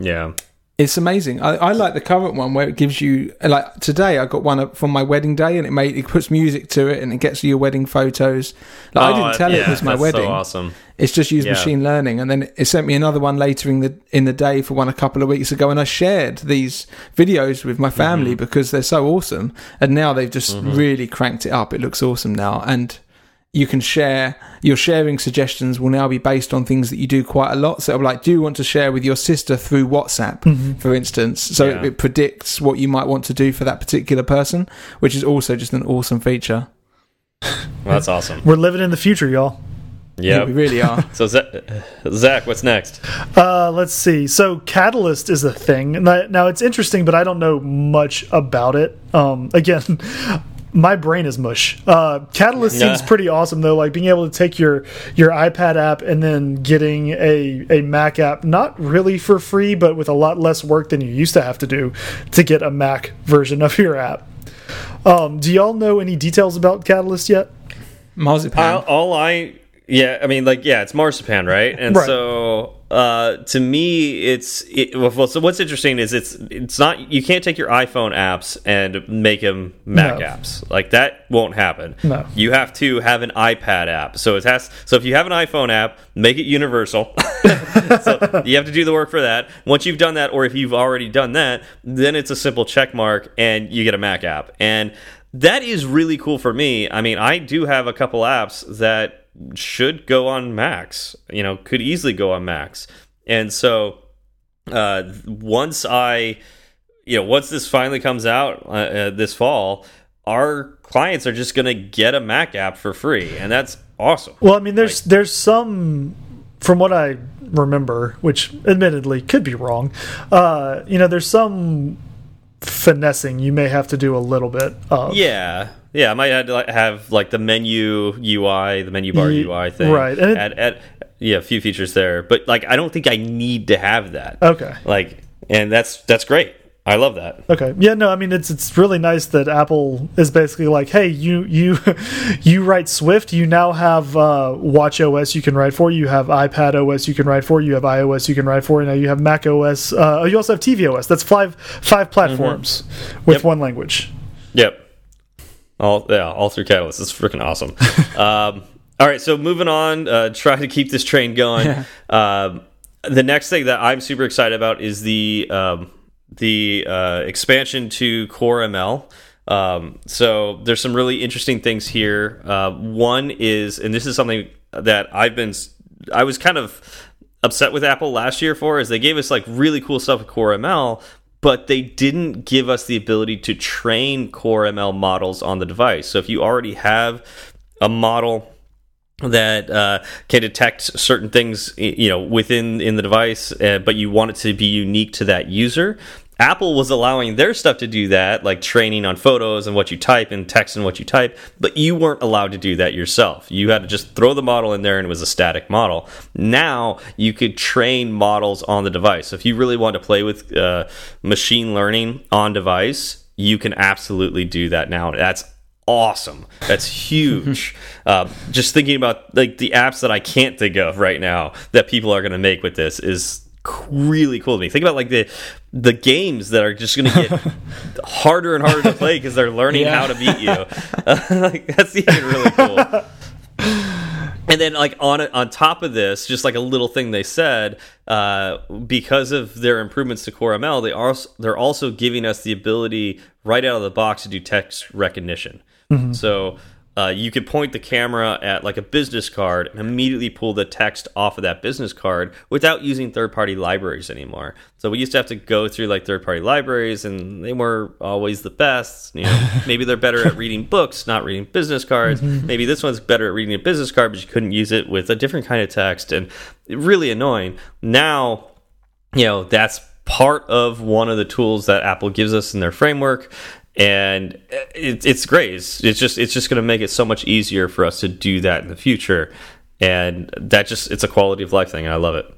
Speaker 2: Yeah,
Speaker 3: it's amazing. I, I, like the current one where it gives you like today. I got one from my wedding day, and it made it puts music to it, and it gets you your wedding photos. Like, oh, I didn't tell
Speaker 2: yeah,
Speaker 3: it was my wedding.
Speaker 2: So awesome.
Speaker 3: It's just used yeah. machine learning, and then it sent me another one later in the in the day for one a couple of weeks ago, and I shared these videos with my family mm -hmm. because they're so awesome. And now they've just mm -hmm. really cranked it up. It looks awesome now, and you can share your sharing suggestions will now be based on things that you do quite a lot so like do you want to share with your sister through whatsapp mm -hmm. for instance so yeah. it, it, predicts what you might want to do for that particular person which is also just an awesome feature
Speaker 2: well, that's awesome
Speaker 1: we're living in the future y'all
Speaker 3: yeah, we really are.
Speaker 2: so, Zach, what's next?
Speaker 1: Uh, let's see. So, Catalyst is a thing. Now, it's interesting, but I don't know much about it. Um, again, my brain is mush. Uh, Catalyst
Speaker 2: Yeah.
Speaker 1: seems pretty awesome though. Like being able to take your your iPad app and then getting a a Mac app, not really for free, but with a lot less work than you used to have to do to get a Mac version of your app. Um, do y'all know any details about Catalyst yet?
Speaker 3: Marzipan.
Speaker 2: all, all I yeah, I mean like yeah, it's marzipan, right? And
Speaker 1: Right.
Speaker 2: so uh to me it's it, well so what's interesting is it's it's not you can't take your iPhone apps and make them Mac
Speaker 1: No.
Speaker 2: apps. Like that won't happen.
Speaker 1: No.
Speaker 2: You have to have an iPad app. So it has so if you have an iPhone app, make it universal. so you have to do the work for that. Once you've done that or if you've already done that, then it's a simple check mark and you get a Mac app. And that is really cool for me. I mean, I do have a couple apps that should go on Macs, you know, could easily go on Macs. And so uh, once I, you know, once this finally comes out uh, uh, this fall, our clients are just going to get a Mac app for free. And that's awesome.
Speaker 1: Well, I mean, there's there's some from what I remember, which admittedly could be wrong. Uh, you know, there's some finessing you may have to do a little bit of.
Speaker 2: Yeah. Yeah, I might have, to, like, have like the menu UI, the menu bar
Speaker 1: Ye-
Speaker 2: UI thing.
Speaker 1: right, and
Speaker 2: add, add, yeah, a few features there, but like I don't think I need to have that.
Speaker 1: Okay.
Speaker 2: Like, and that's that's great. I love that.
Speaker 1: Okay. Yeah. No. I mean, it's it's really nice that Apple is basically like, hey, you you you write Swift. You now have uh, Watch OS you can write for. You have iPad OS you can write for. You have iOS you can write for. Now you have Mac OS. Uh, you also have TV OS. That's five five platforms with
Speaker 2: Yep.
Speaker 1: one language.
Speaker 2: Yep. All yeah, all through Catalyst. It's freaking awesome. um, all right, so moving on. Uh, try to keep this train going. Um, the next thing that I'm super excited about is the um, the uh, expansion to Core ML. Um, so there's some really interesting things here. Uh, one is, and this is something that I've been, I was kind of upset with Apple last year for, is they gave us like really cool stuff with Core ML, but they didn't give us the ability to train Core ML models on the device. So if you already have a model that uh, can detect certain things, you know, within in the device, uh, but you want it to be unique to that user. Apple was allowing their stuff to do that, like training on photos and what you type and text and what you type, but you weren't allowed to do that yourself. You had to just throw the model in there and it was a static model. Now you could train models on the device. So if you really want to play with uh, machine learning on device, you can absolutely do that now. That's awesome. That's huge. uh, just thinking about like the apps that I can't think of right now that people are going to make with this is really cool to me. Think about like the the games that are just going to get harder and harder to play because they're learning
Speaker 3: Yeah.
Speaker 2: how to beat you. like that's even really cool. And then, like on it, on top of this, just like a little thing they said, uh, because of their improvements to Core ML, they are they're also giving us the ability right out of the box to do text recognition. So uh, you could point the camera at like a business card and immediately pull the text off of that business card without using third party libraries anymore. So we used to have to go through like third party libraries, and they were always the best. You know, maybe they're better at reading books, not reading business cards. Maybe this one's better at reading a business card, but you couldn't use it with a different kind of text, and really annoying. Now you know that's part of one of the tools that Apple gives us in their framework, and it, it's great. It's, it's just it's just going to make it so much easier for us to do that in the future, and that just it's a quality of life thing. And I love it.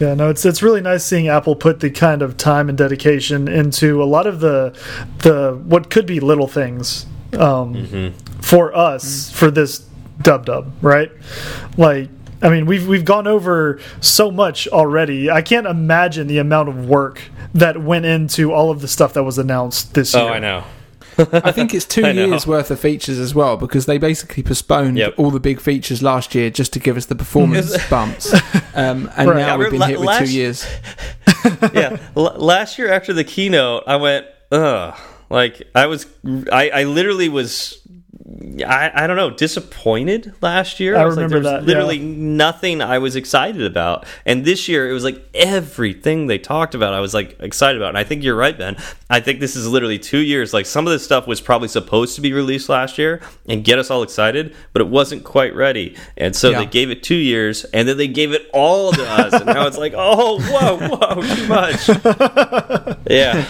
Speaker 1: Yeah, no, it's it's really nice seeing Apple put the kind of time and dedication into a lot of the the what could be little things um, for us for this dub dub, right? Like, I mean, we've we've gone over so much already. I can't imagine the amount of work that went into all of the stuff that was announced this year.
Speaker 2: Oh, I know.
Speaker 3: I think it's two years worth of features as well because they basically postponed
Speaker 2: Yep.
Speaker 3: all the big features last year just to give us the performance bumps, um, and
Speaker 1: Right.
Speaker 3: now
Speaker 2: Yeah,
Speaker 3: we've been hit with two years.
Speaker 2: yeah. L last year after the keynote, I went, ugh. Like I was, I, I literally was. I, I don't know disappointed last year.
Speaker 1: I
Speaker 2: was like,
Speaker 1: remember
Speaker 2: there was
Speaker 1: that,
Speaker 2: Literally
Speaker 1: yeah.
Speaker 2: nothing I was excited about, and this year it was like everything they talked about. I was like excited about, and I think you're right, Ben. I think this is literally two years. Like some of this stuff was probably supposed to be released last year and get us all excited, but it wasn't quite ready, and so
Speaker 3: Yeah.
Speaker 2: they gave it two years, and then they gave it all to us, and now it's like, oh, whoa, whoa, too much. Yeah.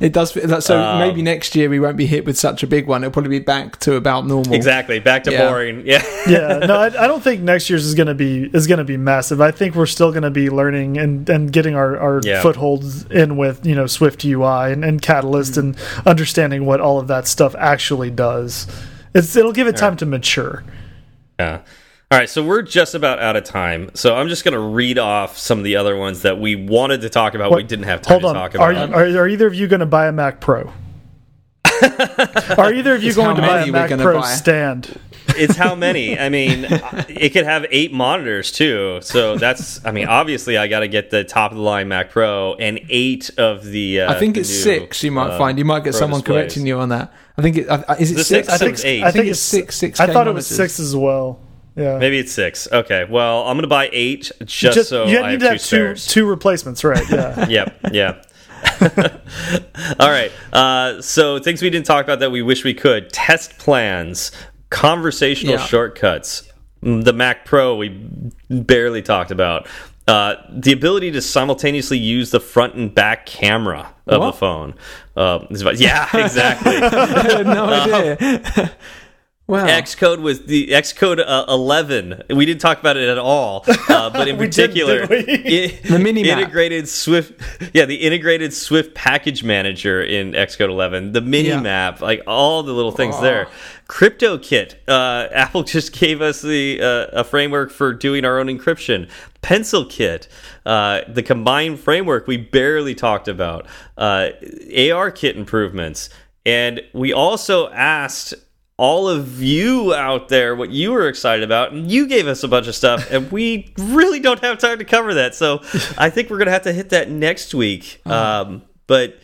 Speaker 3: It does. So
Speaker 2: Um,
Speaker 3: maybe next year we won't be hit with such a big one. It'll probably be back to about normal.
Speaker 2: Exactly. Back to
Speaker 3: Yeah.
Speaker 2: boring. Yeah.
Speaker 1: yeah, no, I, I don't think next year's is going to be is going to be massive. I think we're still going to be learning and and getting our our
Speaker 2: Yeah.
Speaker 1: footholds in with you know Swift UI and, and Catalyst and understanding what all of that stuff actually does. It's it'll give it time to mature.
Speaker 2: Yeah. All right, so we're just about out of time. So I'm just going to read off some of the other ones that we wanted to talk about, we didn't have time
Speaker 1: Hold
Speaker 2: to
Speaker 1: on,
Speaker 2: talk
Speaker 1: are,
Speaker 2: about.
Speaker 1: you, are are either of you going to buy a Mac Pro? are either of you
Speaker 3: It's
Speaker 1: going to buy a Mac Pro
Speaker 3: buy.
Speaker 1: stand?
Speaker 2: it's how many? I mean, it could have eight monitors too. So that's, I mean, obviously I got to get the top of the line Mac Pro and eight of the. Uh,
Speaker 3: I think
Speaker 2: the
Speaker 3: it's
Speaker 2: new,
Speaker 3: six. You might
Speaker 2: uh,
Speaker 3: find. You might get
Speaker 2: Pro
Speaker 3: someone
Speaker 2: displays.
Speaker 3: correcting you on that. I think it. Uh, is it
Speaker 2: The
Speaker 3: six?
Speaker 2: six,
Speaker 1: I think
Speaker 2: It's eight.
Speaker 1: I
Speaker 3: I think
Speaker 1: think
Speaker 3: it's six. Six.
Speaker 1: I thought it was six as well. Yeah.
Speaker 2: Maybe it's six. Okay. Well, I'm going to buy eight just,
Speaker 1: Just,
Speaker 2: so
Speaker 1: you
Speaker 2: I
Speaker 1: need
Speaker 2: have
Speaker 1: to
Speaker 2: two
Speaker 1: have two replacements, right? Yeah.
Speaker 2: yep, yeah. All right. Uh, so things we didn't talk about that we wish we could: test plans, conversational
Speaker 3: Yeah.
Speaker 2: shortcuts. Mm, The Mac Pro we barely talked about. Uh, the ability to simultaneously use the front and back camera of
Speaker 3: What?
Speaker 2: the phone. Uh, yeah, exactly.
Speaker 3: No idea. Wow.
Speaker 2: Xcode was the Xcode uh, 11. We didn't talk about it at all, uh, but in
Speaker 1: We did,
Speaker 2: particular,
Speaker 1: did
Speaker 3: The mini-map.
Speaker 2: integrated Swift, yeah, the integrated Swift package manager in Xcode 11, the mini
Speaker 3: Yeah.
Speaker 2: map, like all the little things
Speaker 3: Oh.
Speaker 2: there. CryptoKit, uh, Apple just gave us the uh, a framework for doing our own encryption. Pencil Kit, uh, the Combine framework we barely talked about. Uh, AR Kit improvements, and we also asked all of you out there what you were excited about and you gave us a bunch of stuff and we really don't have time to cover that so i think we're gonna have to hit that next week um, but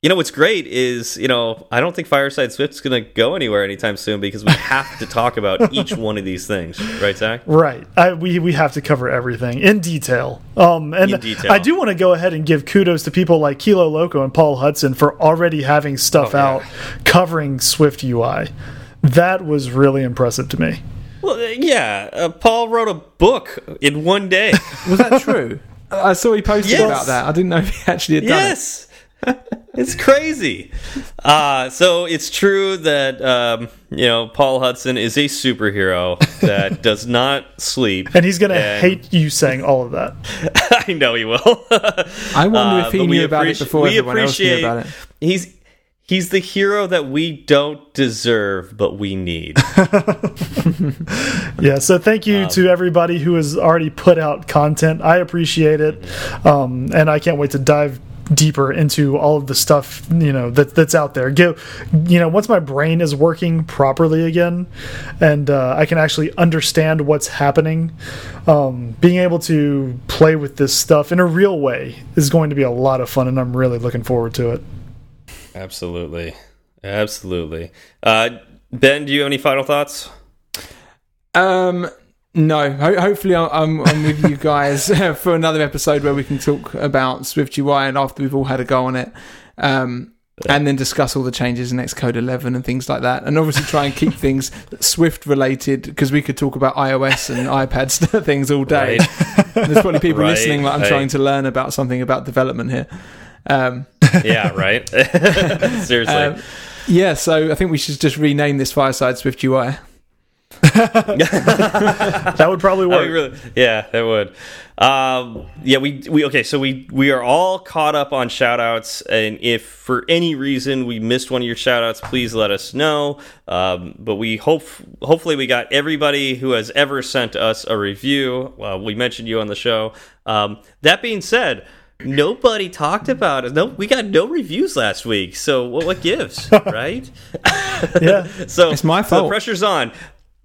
Speaker 2: you know what's great is you know i don't think fireside swift's gonna go anywhere anytime soon because we have to talk about each one of these things right zach
Speaker 1: Right. I, we we have to cover everything in detail. Um, and
Speaker 2: In detail.
Speaker 1: I do want to go ahead and give kudos to people like Kilo Loco and Paul Hudson for already having stuff
Speaker 2: Oh, yeah.
Speaker 1: out covering Swift UI. That was really impressive to me.
Speaker 2: well uh, yeah uh, paul wrote a book in one day
Speaker 3: Was that true? I saw he posted
Speaker 2: Yes.
Speaker 3: about that. I didn't know if he actually had done it.
Speaker 2: yes it's crazy uh, so it's true that um, you know paul hudson is a superhero that does not sleep
Speaker 1: And he's going to
Speaker 2: And-
Speaker 1: hate you saying all of that.
Speaker 2: i know he will
Speaker 3: I wonder
Speaker 2: Uh,
Speaker 3: if he knew about it before
Speaker 2: we
Speaker 3: everyone else knew about it.
Speaker 2: he's he's the hero that we don't deserve but we need
Speaker 1: Yeah, so thank
Speaker 2: Um,
Speaker 1: you to everybody who has already put out content. I appreciate it, um, and I can't wait to dive deeper into all of the stuff you know that that's out there. Go, you know, once my brain is working properly again, and uh, I can actually understand what's happening. Um, being able to play with this stuff in a real way is going to be a lot of fun, and I'm really looking forward to it.
Speaker 2: Absolutely absolutely uh, ben do you have any final thoughts
Speaker 3: Um, no. Ho- hopefully, I'm, I'm with you guys for another episode where we can talk about Swift UI and after we've all had a go on it. Um, and then discuss all the changes in Xcode 11 and things like that. And obviously, try and keep things Swift related because we could talk about iOS and iPad things all day. There's probably people
Speaker 2: Right,
Speaker 3: listening like I'm
Speaker 2: right.
Speaker 3: trying to learn about something about development here. Um,
Speaker 2: yeah right seriously
Speaker 3: um, yeah, so I think we should just rename this Fireside Swift UI.
Speaker 1: That would probably
Speaker 2: I
Speaker 1: work.
Speaker 2: really, yeah, it would. Um, yeah, we we okay. So we we are all caught up on shout outs, and if for any reason we missed one of your shout outs, please let us know. Um, but we hope hopefully we got everybody who has ever sent us a review. Well, we mentioned you on the show. Um, that being said. Nobody talked about it. No, we got no reviews last week. So what, what gives, right?
Speaker 1: yeah.
Speaker 2: So
Speaker 3: It's my
Speaker 2: so the
Speaker 3: fault.
Speaker 2: pressure's on.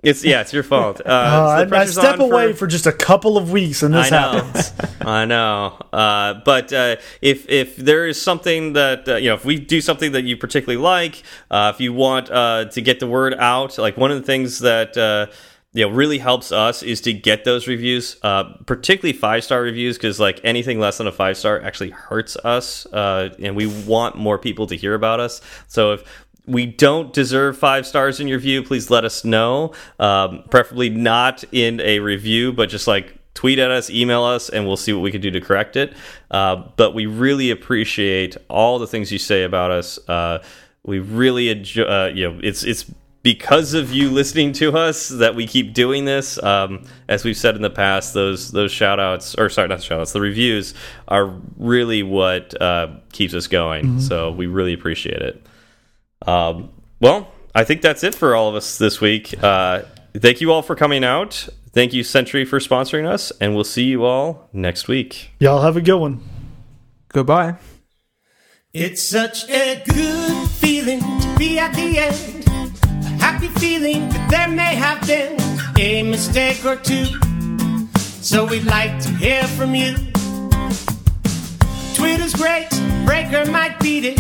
Speaker 2: It's yeah, it's your fault. Uh,
Speaker 1: Uh,
Speaker 2: the
Speaker 1: I, I step away
Speaker 2: for-
Speaker 1: for just a couple of weeks, and this
Speaker 2: I know.
Speaker 1: happens.
Speaker 2: I know. Uh, but uh, if if there is something that uh, you know, if we do something that you particularly like, uh, if you want uh, to get the word out, like one of the things that uh, you know really helps us is to get those reviews, uh, particularly five star reviews, because like anything less than a five star actually hurts us, uh, and we want more people to hear about us. So if we don't deserve five stars in your view please let us know. Um, preferably not in a review, but just like tweet at us, email us, and we'll see what we can do to correct it. Uh, but we really appreciate all the things you say about us. Uh, we really enjoy. Uh, you know, it's it's because of you listening to us that we keep doing this. Um, as we've said in the past, those those shout outs, or sorry, not shout outs, the reviews are really what uh, keeps us going. Mm -hmm. So we really appreciate it. Um, well, I think that's it for all of us this week. Uh, thank you all for coming out. Thank you, Sentry, for sponsoring us, and we'll see you all next week.
Speaker 1: Y'all have a good one.
Speaker 3: Goodbye.
Speaker 4: It's such a good feeling to be at the end happy feeling that there may have been a mistake or two. So we'd like to hear from you. Twitter's great, Breaker might beat it.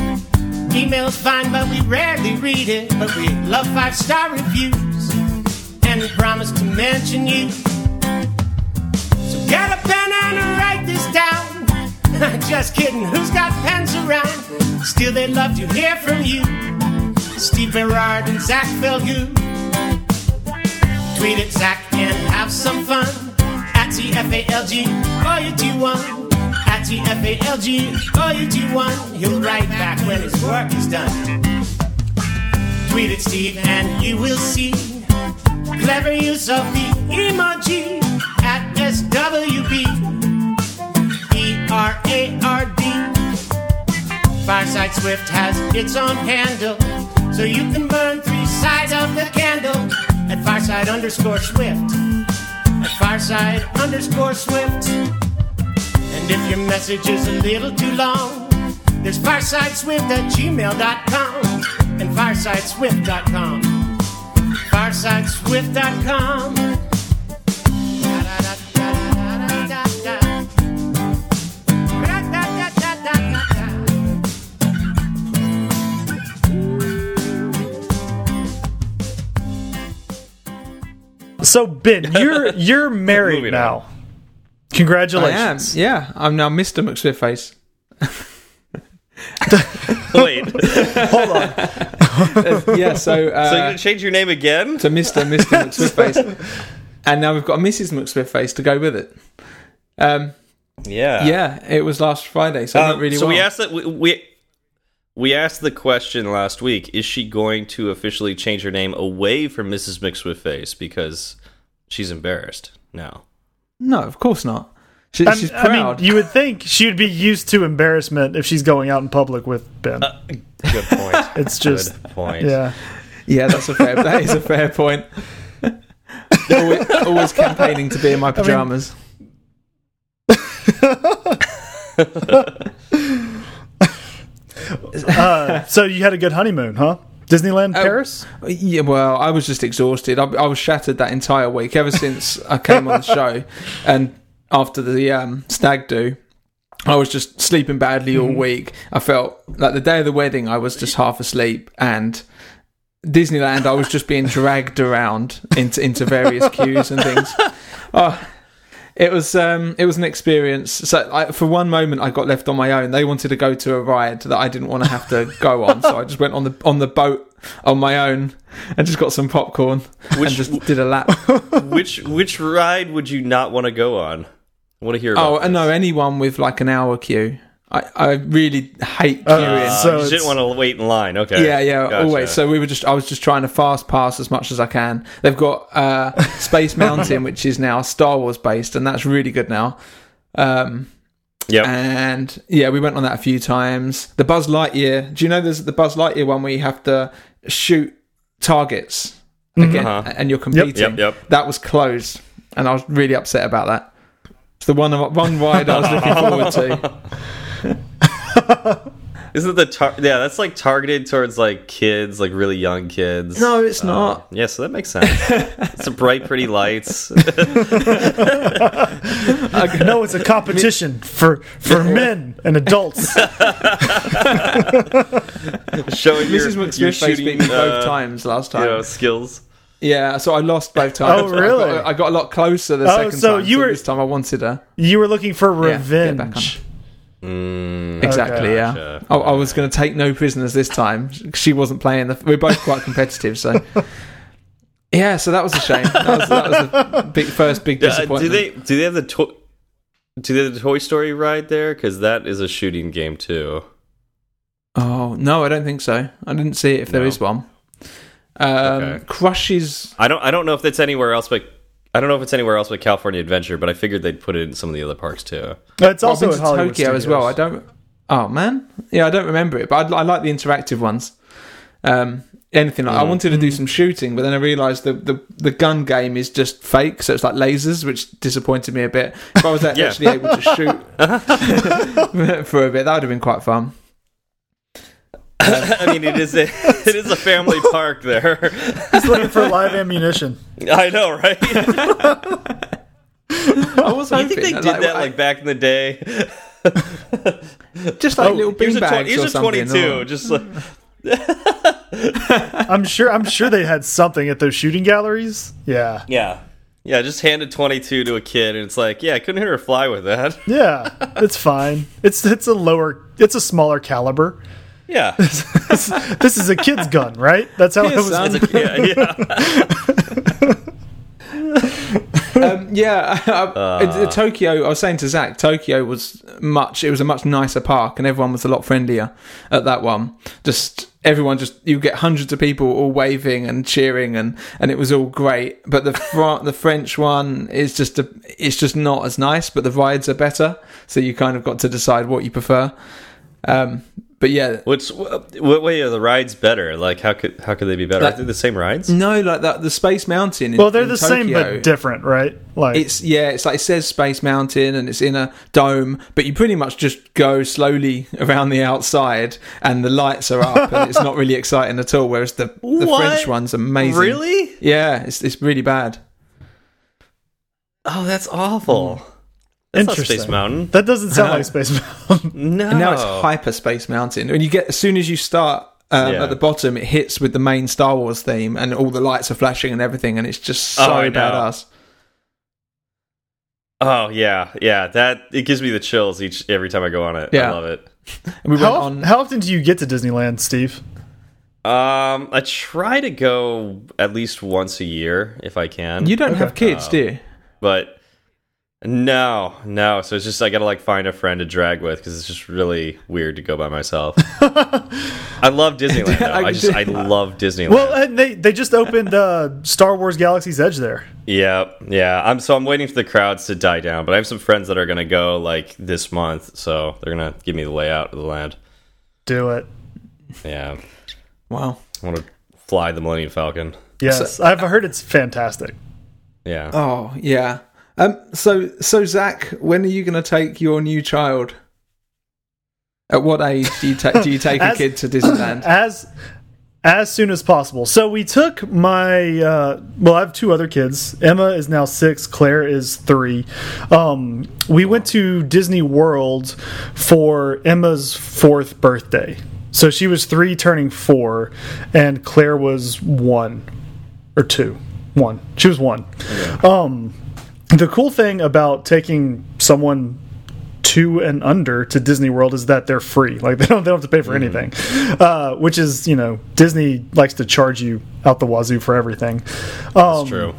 Speaker 4: Email's fine, but we rarely read it. But we love five star reviews, and we promise to mention you. So get a pen and write this down. Just kidding, who's got pens around? Still, they'd love to hear from you. Steve Berard and Zach Falgout. Tweet at Zach and have some fun. At TFALG, all you do one. At TFALG, all you do one. He'll write back when his work is done. Tweet at Steve and you will see clever use of the emoji at SWB. E-R-A-R-D. Fireside Swift has its own handle so you can burn three sides of the candle at Fireside underscore Swift. At Fireside underscore Swift. And if your message is a little too long, there's firesideswift at gmail.com and firesideswift.com. Firesideswift.com.
Speaker 1: So Ben, you're you're married now. Congratulations.
Speaker 3: I am. Yeah, I'm now Mr. McSwiftface.
Speaker 2: Wait,
Speaker 1: hold on.
Speaker 3: Uh, yeah, so uh,
Speaker 2: so you're gonna change your name again
Speaker 3: to Mr. Mr. McSwiftface, and now we've got a Mrs. McSwiftface to go with it. Um,
Speaker 2: yeah,
Speaker 3: yeah, it was last Friday, so um, really
Speaker 2: so
Speaker 3: well.
Speaker 2: we asked that we, we we asked the question last week: Is she going to officially change her name away from Mrs. McSwiftface because she's embarrassed now?
Speaker 3: No, of course not. She, she's proud. I
Speaker 1: mean, you would think she would be used to embarrassment if she's going out in public with Ben. Uh,
Speaker 2: good point.
Speaker 1: it's just
Speaker 2: good point.
Speaker 1: Yeah,
Speaker 3: yeah, that's a fair. that is a fair point. always, always, campaigning to be in my pajamas.
Speaker 1: I mean, uh, so you had a good honeymoon, huh? Disneyland uh, Paris?
Speaker 3: Yeah, well, I was just exhausted. I, I, was shattered that entire week ever since I came on the show, and after the um, stag do, I was just sleeping badly all mm. week. I felt like the day of the wedding, I was just half asleep, and Disneyland, I was just being dragged around into into various queues and things. Oh, it was um, it was an experience. So I, for one moment, I got left on my own. They wanted to go to a ride that I didn't want to have to go on, so I just went on the on the boat on my own and just got some popcorn which, and just did a lap.
Speaker 2: which which ride would you not want to go on? I want to hear. oh
Speaker 3: this. no, anyone with like an hour queue. I, I really hate queuing. Uh,
Speaker 2: so you didn't want to wait in line. Okay.
Speaker 3: Yeah, yeah, gotcha. always. So we were just, I was just trying to fast pass as much as I can. They've got uh, Space Mountain, which is now Star Wars based, and that's really good now. Um,
Speaker 2: yeah.
Speaker 3: And yeah, we went on that a few times. The Buzz Lightyear. Do you know there's the Buzz Lightyear one where you have to shoot targets mm-hmm. again, uh-huh. and you're competing?
Speaker 2: Yep, yep, yep.
Speaker 3: That was closed, and I was really upset about that. It's the one one ride I was looking forward to.
Speaker 2: Isn't it the tar yeah? That's like targeted towards like kids, like really young kids.
Speaker 3: No, it's uh, not.
Speaker 2: Yeah, so that makes sense. it's a bright, pretty lights.
Speaker 1: no, it's a competition for for men and adults.
Speaker 2: Showing
Speaker 3: Mrs. McSmith beat me both uh, times last time.
Speaker 2: You know, skills.
Speaker 3: Yeah, so I lost both times.
Speaker 1: Oh, really?
Speaker 3: I got, I got a lot closer the oh, second so time. You so were, this time I wanted her.
Speaker 1: You were looking for revenge.
Speaker 2: Yeah, Mm,
Speaker 3: exactly. Okay. Yeah. I, I, was going to take no prisoners this time. She wasn't playing. The, we're both quite competitive, so. Yeah, so that was a shame. That was, that was a big first big
Speaker 2: Uh,
Speaker 3: disappointment.
Speaker 2: do they do they have the to- do they have the Toy Story ride there? Because that is a shooting game too.
Speaker 3: Oh no, I don't think so. I didn't see it if there
Speaker 2: No.
Speaker 3: is one. Um,
Speaker 2: Okay.
Speaker 3: Crushes.
Speaker 2: I don't I don't know if that's anywhere else, but I don't know if it's anywhere else but California Adventure. But I figured they'd put it in some of the other parks too.
Speaker 1: It's
Speaker 3: I've
Speaker 1: also
Speaker 3: been
Speaker 1: at
Speaker 3: to
Speaker 1: Hollywood
Speaker 3: Tokyo as well. I don't. Oh man, yeah, I don't remember it, but I, I like the interactive ones. Um, anything like I
Speaker 2: Mm.
Speaker 3: wanted to do some shooting, but then I realised the, the the gun game is just fake, so it's like lasers, which disappointed me a bit. If I was
Speaker 2: Yeah.
Speaker 3: actually able to shoot for a bit, that would have been quite fun.
Speaker 2: I mean, it is a it is a family park there.
Speaker 1: He's looking for live ammunition.
Speaker 2: I know, right?
Speaker 3: I was
Speaker 2: you think they did that like back in the day?
Speaker 3: just like
Speaker 1: Oh,
Speaker 3: little
Speaker 2: Here's a,
Speaker 3: beanbags
Speaker 2: tw- here's
Speaker 3: or
Speaker 2: a
Speaker 3: something.
Speaker 2: 22.
Speaker 3: or-
Speaker 2: Just like
Speaker 1: I'm sure. I'm sure they had something at those shooting galleries. Yeah,
Speaker 2: yeah, yeah. Just handed 22 to a kid, and it's like, yeah, I couldn't hit her fly with that.
Speaker 1: yeah, it's fine. It's it's a lower, it's a smaller caliber.
Speaker 2: Yeah,
Speaker 1: This is a kid's gun, right? That's how it
Speaker 3: Here,
Speaker 1: was.
Speaker 3: son.
Speaker 2: A- yeah, yeah.
Speaker 3: um, yeah, uh, uh, Tokyo. I was saying to Zach, Tokyo was much. It was a much nicer park, and everyone was a lot friendlier at that one. Just everyone, just you get hundreds of people all waving and cheering, and and it was all great. But the Fr- the French one is just a, it's just not as nice. But the rides are better, so you kind of got to decide what you prefer. Um, but yeah,
Speaker 2: What's what, what way are the rides better? Like, how could how could they be better?
Speaker 3: Like-
Speaker 2: are they the same rides?
Speaker 3: no, like that the Space Mountain. In,
Speaker 1: well, they're
Speaker 3: in
Speaker 1: the same but different, right? Like
Speaker 3: It's yeah, it's like it says Space Mountain and it's in a dome, but you pretty much just go slowly around the outside and the lights are up and it's not really exciting at all. Whereas the the
Speaker 2: What?
Speaker 3: French one's amazing.
Speaker 2: Really?
Speaker 3: Yeah, it's it's really bad.
Speaker 2: Oh, that's awful. Mm. That's not Space
Speaker 1: Interesting.
Speaker 2: Mountain.
Speaker 1: that doesn't sound
Speaker 3: know.
Speaker 1: like Space Mountain.
Speaker 2: No.
Speaker 3: And now it's Hyperspace Mountain. And you get as soon as you start um,
Speaker 2: Yeah.
Speaker 3: at the bottom, it hits with the main Star Wars theme and all the lights are flashing and everything, and it's just so
Speaker 2: Oh, I
Speaker 3: badass.
Speaker 2: Oh yeah, yeah. That it gives me the chills each every time I go on it.
Speaker 3: Yeah.
Speaker 2: I love it.
Speaker 3: And we went
Speaker 1: How,
Speaker 3: on.
Speaker 1: how often do you get to Disneyland, Steve?
Speaker 2: Um, I try to go at least once a year if I can.
Speaker 3: you don't have kids,
Speaker 2: Oh.
Speaker 3: do you?
Speaker 2: but no, no. So it's just I gotta like find a friend to drag with because it's just really weird to go by myself. I love Disneyland. Though. I just I love Disneyland.
Speaker 1: Well, and they they just opened uh, Star Wars Galaxy's Edge there.
Speaker 2: yeah, yeah. I'm so I'm waiting for the crowds to die down. But I have some friends that are gonna go like this month, so they're gonna give me the layout of the land.
Speaker 1: Do it.
Speaker 2: Yeah,
Speaker 3: Wow.
Speaker 2: I want to fly the Millennium Falcon.
Speaker 1: Yes, I've heard it's fantastic.
Speaker 2: Yeah.
Speaker 3: Oh yeah. Um. So so Zach, when are you going to take your new child? At what age do you take do you take a kid to Disneyland?
Speaker 1: as as soon as possible. So we took my uh, well, I have two other kids. Emma is now six. Claire is three. Um, we went to Disney World for Emma's fourth birthday. So she was three, turning four, and Claire was one or two. One. She was one. Um, the cool thing about taking someone two and under to Disney World is that they're free. Like they don't they don't have to pay for anything, uh, which is you know Disney likes to charge you out the wazoo for everything. Um,
Speaker 2: That's true.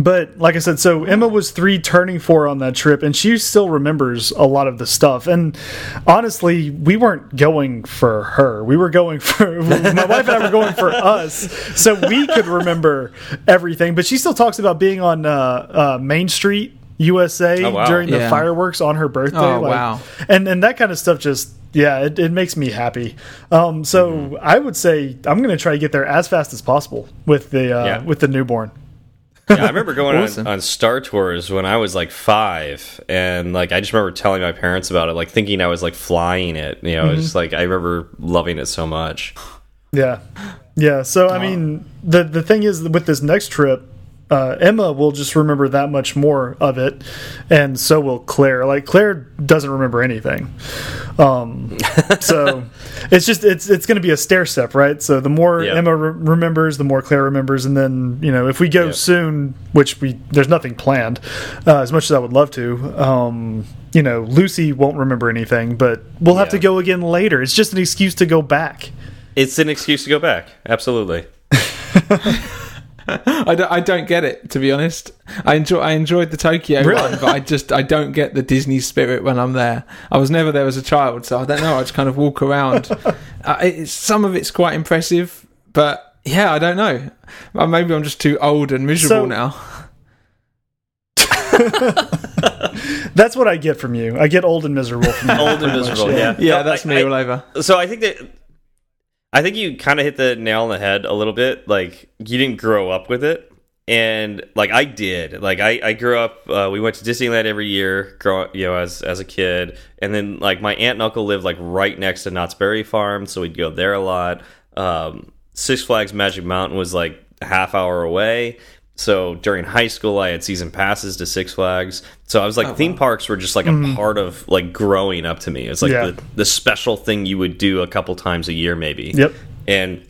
Speaker 1: But like I said, so Emma was three, turning four on that trip, and she still remembers a lot of the stuff. And honestly, we weren't going for her; we were going for my wife and I were going for us, so we could remember everything. But she still talks about being on uh, uh, Main Street. USA
Speaker 2: Oh, wow.
Speaker 1: during the
Speaker 3: Yeah.
Speaker 1: fireworks on her birthday.
Speaker 3: Oh,
Speaker 1: like-
Speaker 3: wow.
Speaker 1: And and that kind of stuff just yeah, it, it makes me happy. Um, so I would say I'm going to try to get there as fast as possible with the uh,
Speaker 2: Yeah.
Speaker 1: with the newborn.
Speaker 2: Yeah, I remember going
Speaker 3: Awesome.
Speaker 2: on, on Star Tours when I was like five, and like I just remember telling my parents about it, like thinking I was like flying it. You know, it's mm-hmm. just like I remember loving it so much.
Speaker 1: Yeah, yeah. So I mean, the the thing is with this next trip, uh, Emma will just remember that much more of it, and so will Claire. Like Claire doesn't remember anything. Um, so it's just it's it's going to be a stair step, right? So the more
Speaker 2: Yeah.
Speaker 1: Emma re remembers, the more Claire remembers, and then you know if we go
Speaker 2: Yep.
Speaker 1: soon, which we there's nothing planned, uh, as much as I would love to. Um, you know, Lucy won't remember anything, but we'll have
Speaker 2: Yeah.
Speaker 1: to go again later. It's just an excuse to go back.
Speaker 2: It's an excuse to go back. Absolutely.
Speaker 3: I don't, I don't get it to be honest. I enjoy I enjoyed the Tokyo
Speaker 1: Really?
Speaker 3: one, but I just I don't get the Disney spirit when I'm there. I was never there as a child, so I don't know. I just kind of walk around. uh, it's, some of it's quite impressive, but yeah, I don't know. Uh, Maybe I'm just too old and miserable
Speaker 1: So-
Speaker 3: now.
Speaker 1: That's what I get from you. I get old and miserable from you.
Speaker 2: Old and miserable. Yeah,
Speaker 3: Yeah,
Speaker 2: No,
Speaker 3: that's
Speaker 2: I-
Speaker 3: me
Speaker 2: I-
Speaker 3: all over.
Speaker 2: so I think that I think you kind of hit the nail on the head a little bit. Like you didn't grow up with it, and like I did. Like I, I grew up. Uh, we went to Disneyland every year, grow you know, as as a kid, and then like my aunt and uncle lived like right next to Knott's Berry Farm, so we'd go there a lot. Um, Six Flags Magic Mountain was like a half hour away. So during high school, I had season passes to Six Flags. So I was like, theme parks were just like a part of like growing up to me. It's like
Speaker 1: Yeah.
Speaker 2: the, the special thing you would do a couple times a year, maybe.
Speaker 1: Yep.
Speaker 2: And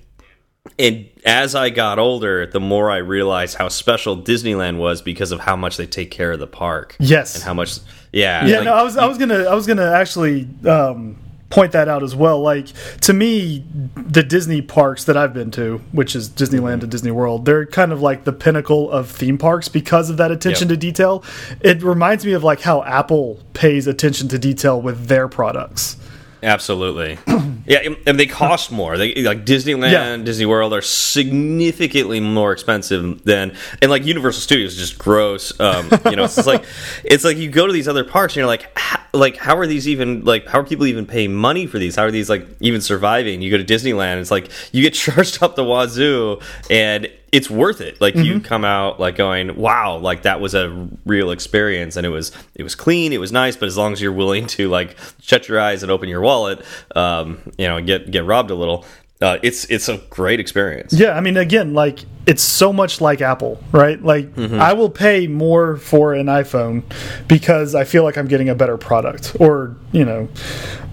Speaker 2: and as I got older, the more I realized how special Disneyland was because of how much they take care of the park.
Speaker 1: Yes.
Speaker 2: And how much, yeah.
Speaker 1: Yeah,
Speaker 2: like,
Speaker 1: no, I was I was gonna I was gonna actually um, point that out as well. Like to me, the Disney parks that I've been to, which is Disneyland and Disney World, they're kind of like the pinnacle of theme parks because of that attention
Speaker 2: Yep.
Speaker 1: to detail. It reminds me of like how Apple pays attention to detail with their products.
Speaker 2: Absolutely. yeah, and- they cost more. They like Disneyland,
Speaker 1: Yeah.
Speaker 2: Disney World are significantly more expensive than and like Universal Studios is just gross. Um, you know, it's like it's like you go to these other parks and you're like like how are these even like how are people even paying money for these? How are these like even surviving? You go to Disneyland, it's like you get charged up the wazoo and it's worth it. Like you come out like going, "Wow, like that was a real experience and it was it was clean, it was nice, but as long as you're willing to like shut your eyes and open your wallet, um, you know, get get robbed a little, uh, it's it's a great experience.
Speaker 1: Yeah, I mean, again, like it's so much like Apple, right? Like I will pay more for an iPhone because I feel like I'm getting a better product, or you know,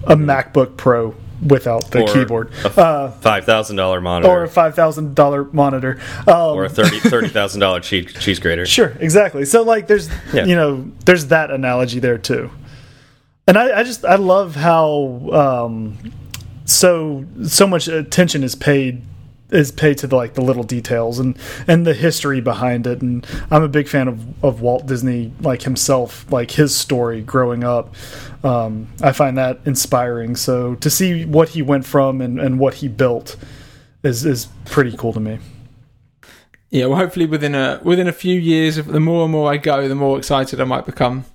Speaker 1: a MacBook Pro without the
Speaker 2: Or
Speaker 1: keyboard,
Speaker 2: a
Speaker 1: uh,
Speaker 2: five thousand dollar monitor
Speaker 1: or a five thousand dollar monitor. Um,
Speaker 2: or a thirty thirty thousand dollar cheese cheese grater.
Speaker 1: Sure, exactly. So like there's
Speaker 2: Yeah.
Speaker 1: you know, there's that analogy there too. And I, I just I love how um so so much attention is paid is paid to the like the little details and and the history behind it. And I'm a big fan of of Walt Disney like himself like his story growing up. Um I find that inspiring. So to see what he went from and and what he built is is pretty cool to me.
Speaker 3: Yeah, well, hopefully within a within a few years, the more and more I go, the more excited I might become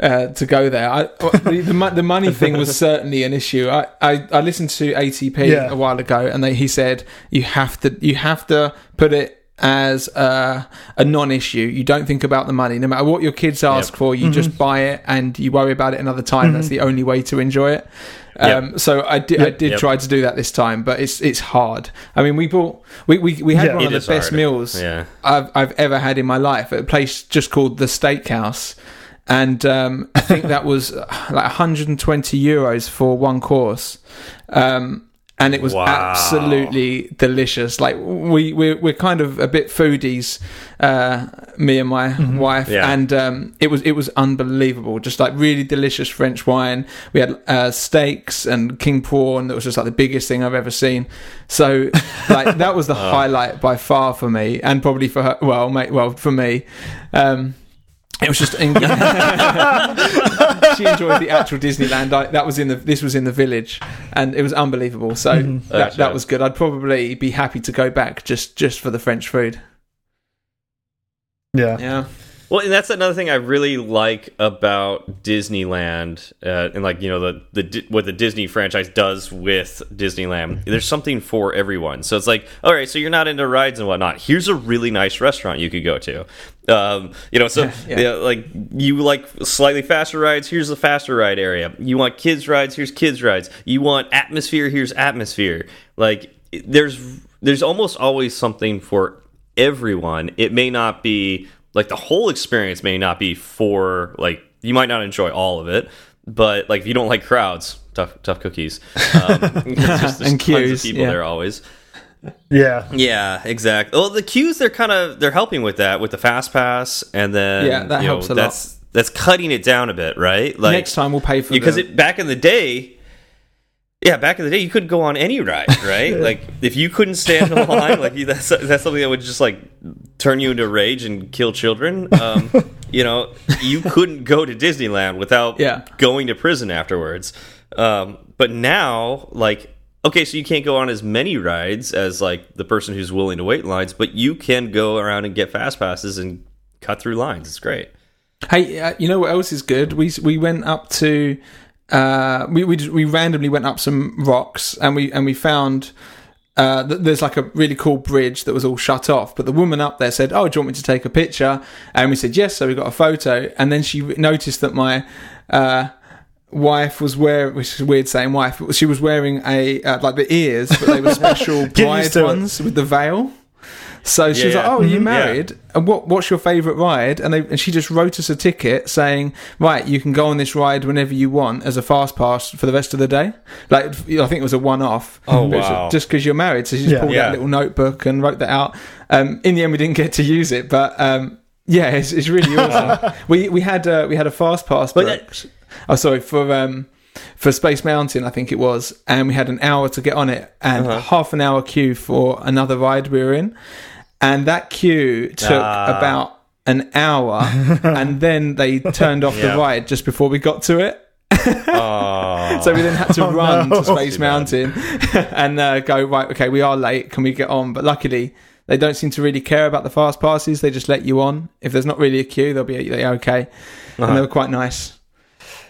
Speaker 3: uh, to go there. I, the, the the money thing was certainly an issue. I, I, I listened to ATP
Speaker 1: Yeah.
Speaker 3: a while ago, and they, he said you have to you have to put it as a, a non-issue. You don't think about the money, no matter what your kids ask
Speaker 2: Yep.
Speaker 3: for. You just buy it, and you worry about it another time. That's the only way to enjoy it. Um, So I did, I did
Speaker 2: Yep.
Speaker 3: try to do that this time, but it's it's hard. I mean, we bought we we, we had
Speaker 1: Yeah.
Speaker 3: one of the best
Speaker 2: hard.
Speaker 3: meals
Speaker 2: Yeah.
Speaker 3: I've I've ever had in my life at a place just called the Steakhouse, and um, I think that was uh, like 120 euros for one course. Um, and it was
Speaker 2: Wow.
Speaker 3: absolutely delicious. Like we we're, we're kind of a bit foodies, uh, me and my wife,
Speaker 2: Yeah.
Speaker 3: and um, it was it was unbelievable. Just like really delicious French wine. We had uh, steaks and king prawn. That was just like the biggest thing I've ever seen. So like that was the highlight by far for me, and probably for her. Well, mate, well for me. Um, it was just. she enjoyed the actual Disneyland. I, that was in the. This was in the village, and it was unbelievable. So mm-hmm. that
Speaker 2: That's
Speaker 3: that
Speaker 2: right.
Speaker 3: was good. I'd probably be happy to go back just just for the French food.
Speaker 1: yeah
Speaker 3: Yeah.
Speaker 2: Well, and that's another thing I really like about Disneyland, uh, and like you know the the what the Disney franchise does with Disneyland. There's something for everyone. So it's like, all right, so you're not into rides and whatnot. Here's a really nice restaurant you could go to. Um, you know, so
Speaker 3: Yeah.
Speaker 2: yeah, like you like slightly faster rides. Here's the faster ride area. You want kids rides. Here's kids rides. You want atmosphere. Here's atmosphere. Like there's there's almost always something for everyone. It may not be like the whole experience may not be for like you might not enjoy all of it, but like if you don't like crowds, tough tough cookies. Um, just, there's
Speaker 3: And
Speaker 2: tons
Speaker 3: queues,
Speaker 2: of people
Speaker 3: yeah.
Speaker 2: there always.
Speaker 1: yeah
Speaker 2: Yeah, exactly. Well, the queues they're kind of they're helping with that with the fast pass, and then
Speaker 3: Yeah, that
Speaker 2: you know,
Speaker 3: helps a lot.
Speaker 2: that's that's cutting it down a bit, right? Like
Speaker 3: Next time we'll pay for
Speaker 2: because it back in the day yeah, back in the day, you couldn't go on any ride, right? like if you couldn't stand in line, like that's that's something that would just like turn you into rage and kill children. Um, you know, you couldn't go to Disneyland without
Speaker 3: Yeah.
Speaker 2: going to prison afterwards. Um, but now, like, okay, so you can't go on as many rides as like the person who's willing to wait in lines, but you can go around and get fast passes and cut through lines. It's great.
Speaker 3: Hey, uh, you know what else is good? We we went up to uh, we we we randomly went up some rocks and we and we found. Uh, th- there's like a really cool bridge that was all shut off, but the woman up there said, "Oh, do you want me to take a picture?" And we said yes, so we got a photo. And then she noticed that my uh, wife was wearing, which is weird saying wife, but she was wearing a uh, like the ears, but they were special bride ones with the veil. So she was
Speaker 2: Yeah,
Speaker 3: like, "Oh, are you
Speaker 2: Mhm.
Speaker 3: married? And what what's your favourite ride?" And they and she just wrote us a ticket saying, "Right, you can go on this ride whenever you want as a fast pass for the rest of the day." Like I think it was a one off.
Speaker 2: Oh, wow.
Speaker 3: Just because you're married, so she just
Speaker 1: Yeah.
Speaker 3: pulled
Speaker 2: Yeah.
Speaker 3: out a little notebook and wrote that out. Um, in the end, we didn't get to use it, but um, yeah, it's, it's really awesome. we we had uh, we had a fast pass,
Speaker 2: But
Speaker 3: booked. oh sorry for um for Space Mountain, I think it was, and we had an hour to get on it, and
Speaker 2: Uh-huh.
Speaker 3: half an hour queue for another ride we were in, and that queue took
Speaker 2: Ah.
Speaker 3: about an hour, and then they turned off
Speaker 2: Yeah.
Speaker 3: the ride just before we got to it.
Speaker 2: Oh,
Speaker 3: So we then had to run
Speaker 1: no.
Speaker 3: to Space Mountain and uh, go right. Okay, we are late. Can we get on? But luckily, they don't seem to really care about the fast passes. They just let you on. If there's not really a queue, they'll be they're okay, and
Speaker 2: Uh-huh.
Speaker 3: they were quite nice.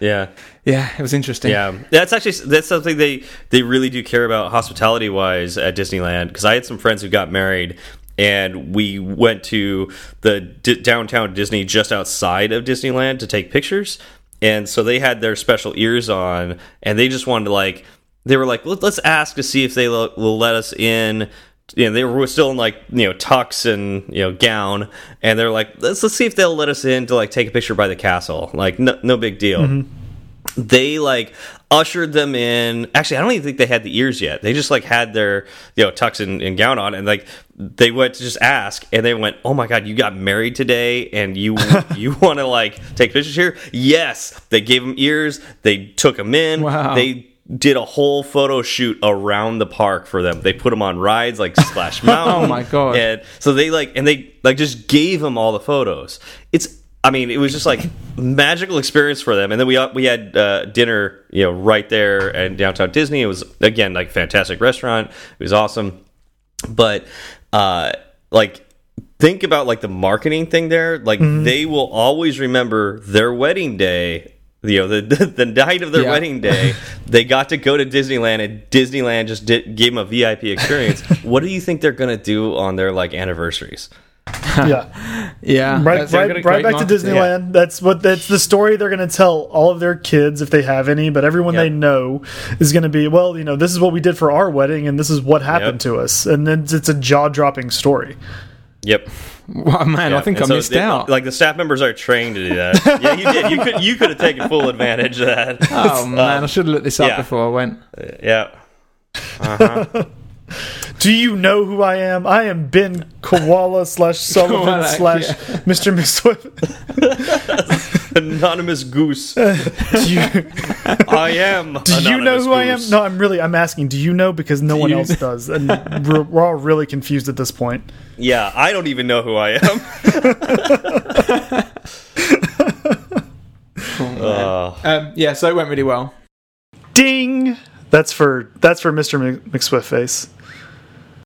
Speaker 2: yeah.
Speaker 3: Yeah, it was interesting.
Speaker 2: Yeah, that's actually that's something they they really do care about hospitality wise at Disneyland. Because I had some friends who got married, and we went to the downtown Disney just outside of Disneyland to take pictures, and so they had their special ears on, and they just wanted to like they were like Let, let's ask to see if they will let us in. You know, they were still in like you know tux and you know gown, and they're like let's let's see if they'll let us in to like take a picture by the castle. Like no no big deal mm-hmm. They like ushered them in. Actually i don't even think they had the ears yet. They just like had their you know tux and, and gown on and like they went to just ask and they went oh my god you got married today and you you want to like take pictures here? Yes. They gave them ears. They took them in.
Speaker 3: Wow.
Speaker 2: they did a whole photo shoot around the park for them. They put them on rides like splash mountain
Speaker 3: Oh my God.
Speaker 2: and so they like and they like just gave them all the photos. It's I mean, it was just like magical experience for them. And then we we had uh, dinner, you know, right there in downtown Disney. It was again like fantastic restaurant. It was awesome, but uh, like think about like the marketing thing there. Like they will always remember their wedding day. You know, the the, the night of their
Speaker 3: Yeah.
Speaker 2: wedding day, they got to go to Disneyland, and Disneyland just did, gave them a VIP experience. what do you think they're gonna do on their like anniversaries?
Speaker 1: Yeah.
Speaker 3: yeah.
Speaker 1: Right,
Speaker 3: That's-
Speaker 1: right,
Speaker 2: gonna
Speaker 1: right back to
Speaker 3: marketing.
Speaker 1: Disneyland. That's what that's the story they're going to tell all of their kids if they have any. But everyone
Speaker 2: Yep.
Speaker 1: they know is going to be well. You know, this is what we did for our wedding, and this is what happened
Speaker 2: Yep.
Speaker 1: to us. And then it's a jaw dropping story.
Speaker 2: Yep.
Speaker 3: Wow, man, I think
Speaker 2: and
Speaker 3: I
Speaker 2: so
Speaker 3: missed
Speaker 2: they-
Speaker 3: out.
Speaker 2: Like the staff members are trained to do that. yeah, you did. You could you could have taken full advantage of that.
Speaker 3: oh man, I should have looked this up
Speaker 2: yeah.
Speaker 3: before I went.
Speaker 2: Yeah. Uh-huh.
Speaker 1: Do you know who I am? I am Ben Koala slash Sullivan
Speaker 3: Koala,
Speaker 1: slash
Speaker 3: yeah.
Speaker 1: Mr. McSwift.
Speaker 2: Anonymous goose.
Speaker 1: Do you,
Speaker 2: I am.
Speaker 1: do you know
Speaker 2: Anonymous
Speaker 1: who I am? No, I'm really. I'm asking. Do you know? Because no one
Speaker 3: you-
Speaker 1: else does, and we're, we're all really confused at this point.
Speaker 2: Yeah, I don't even know who I am. Uh,
Speaker 3: Um, yeah, so it went really well.
Speaker 1: Ding. That's for that's for Mr. Mc- McSwift face.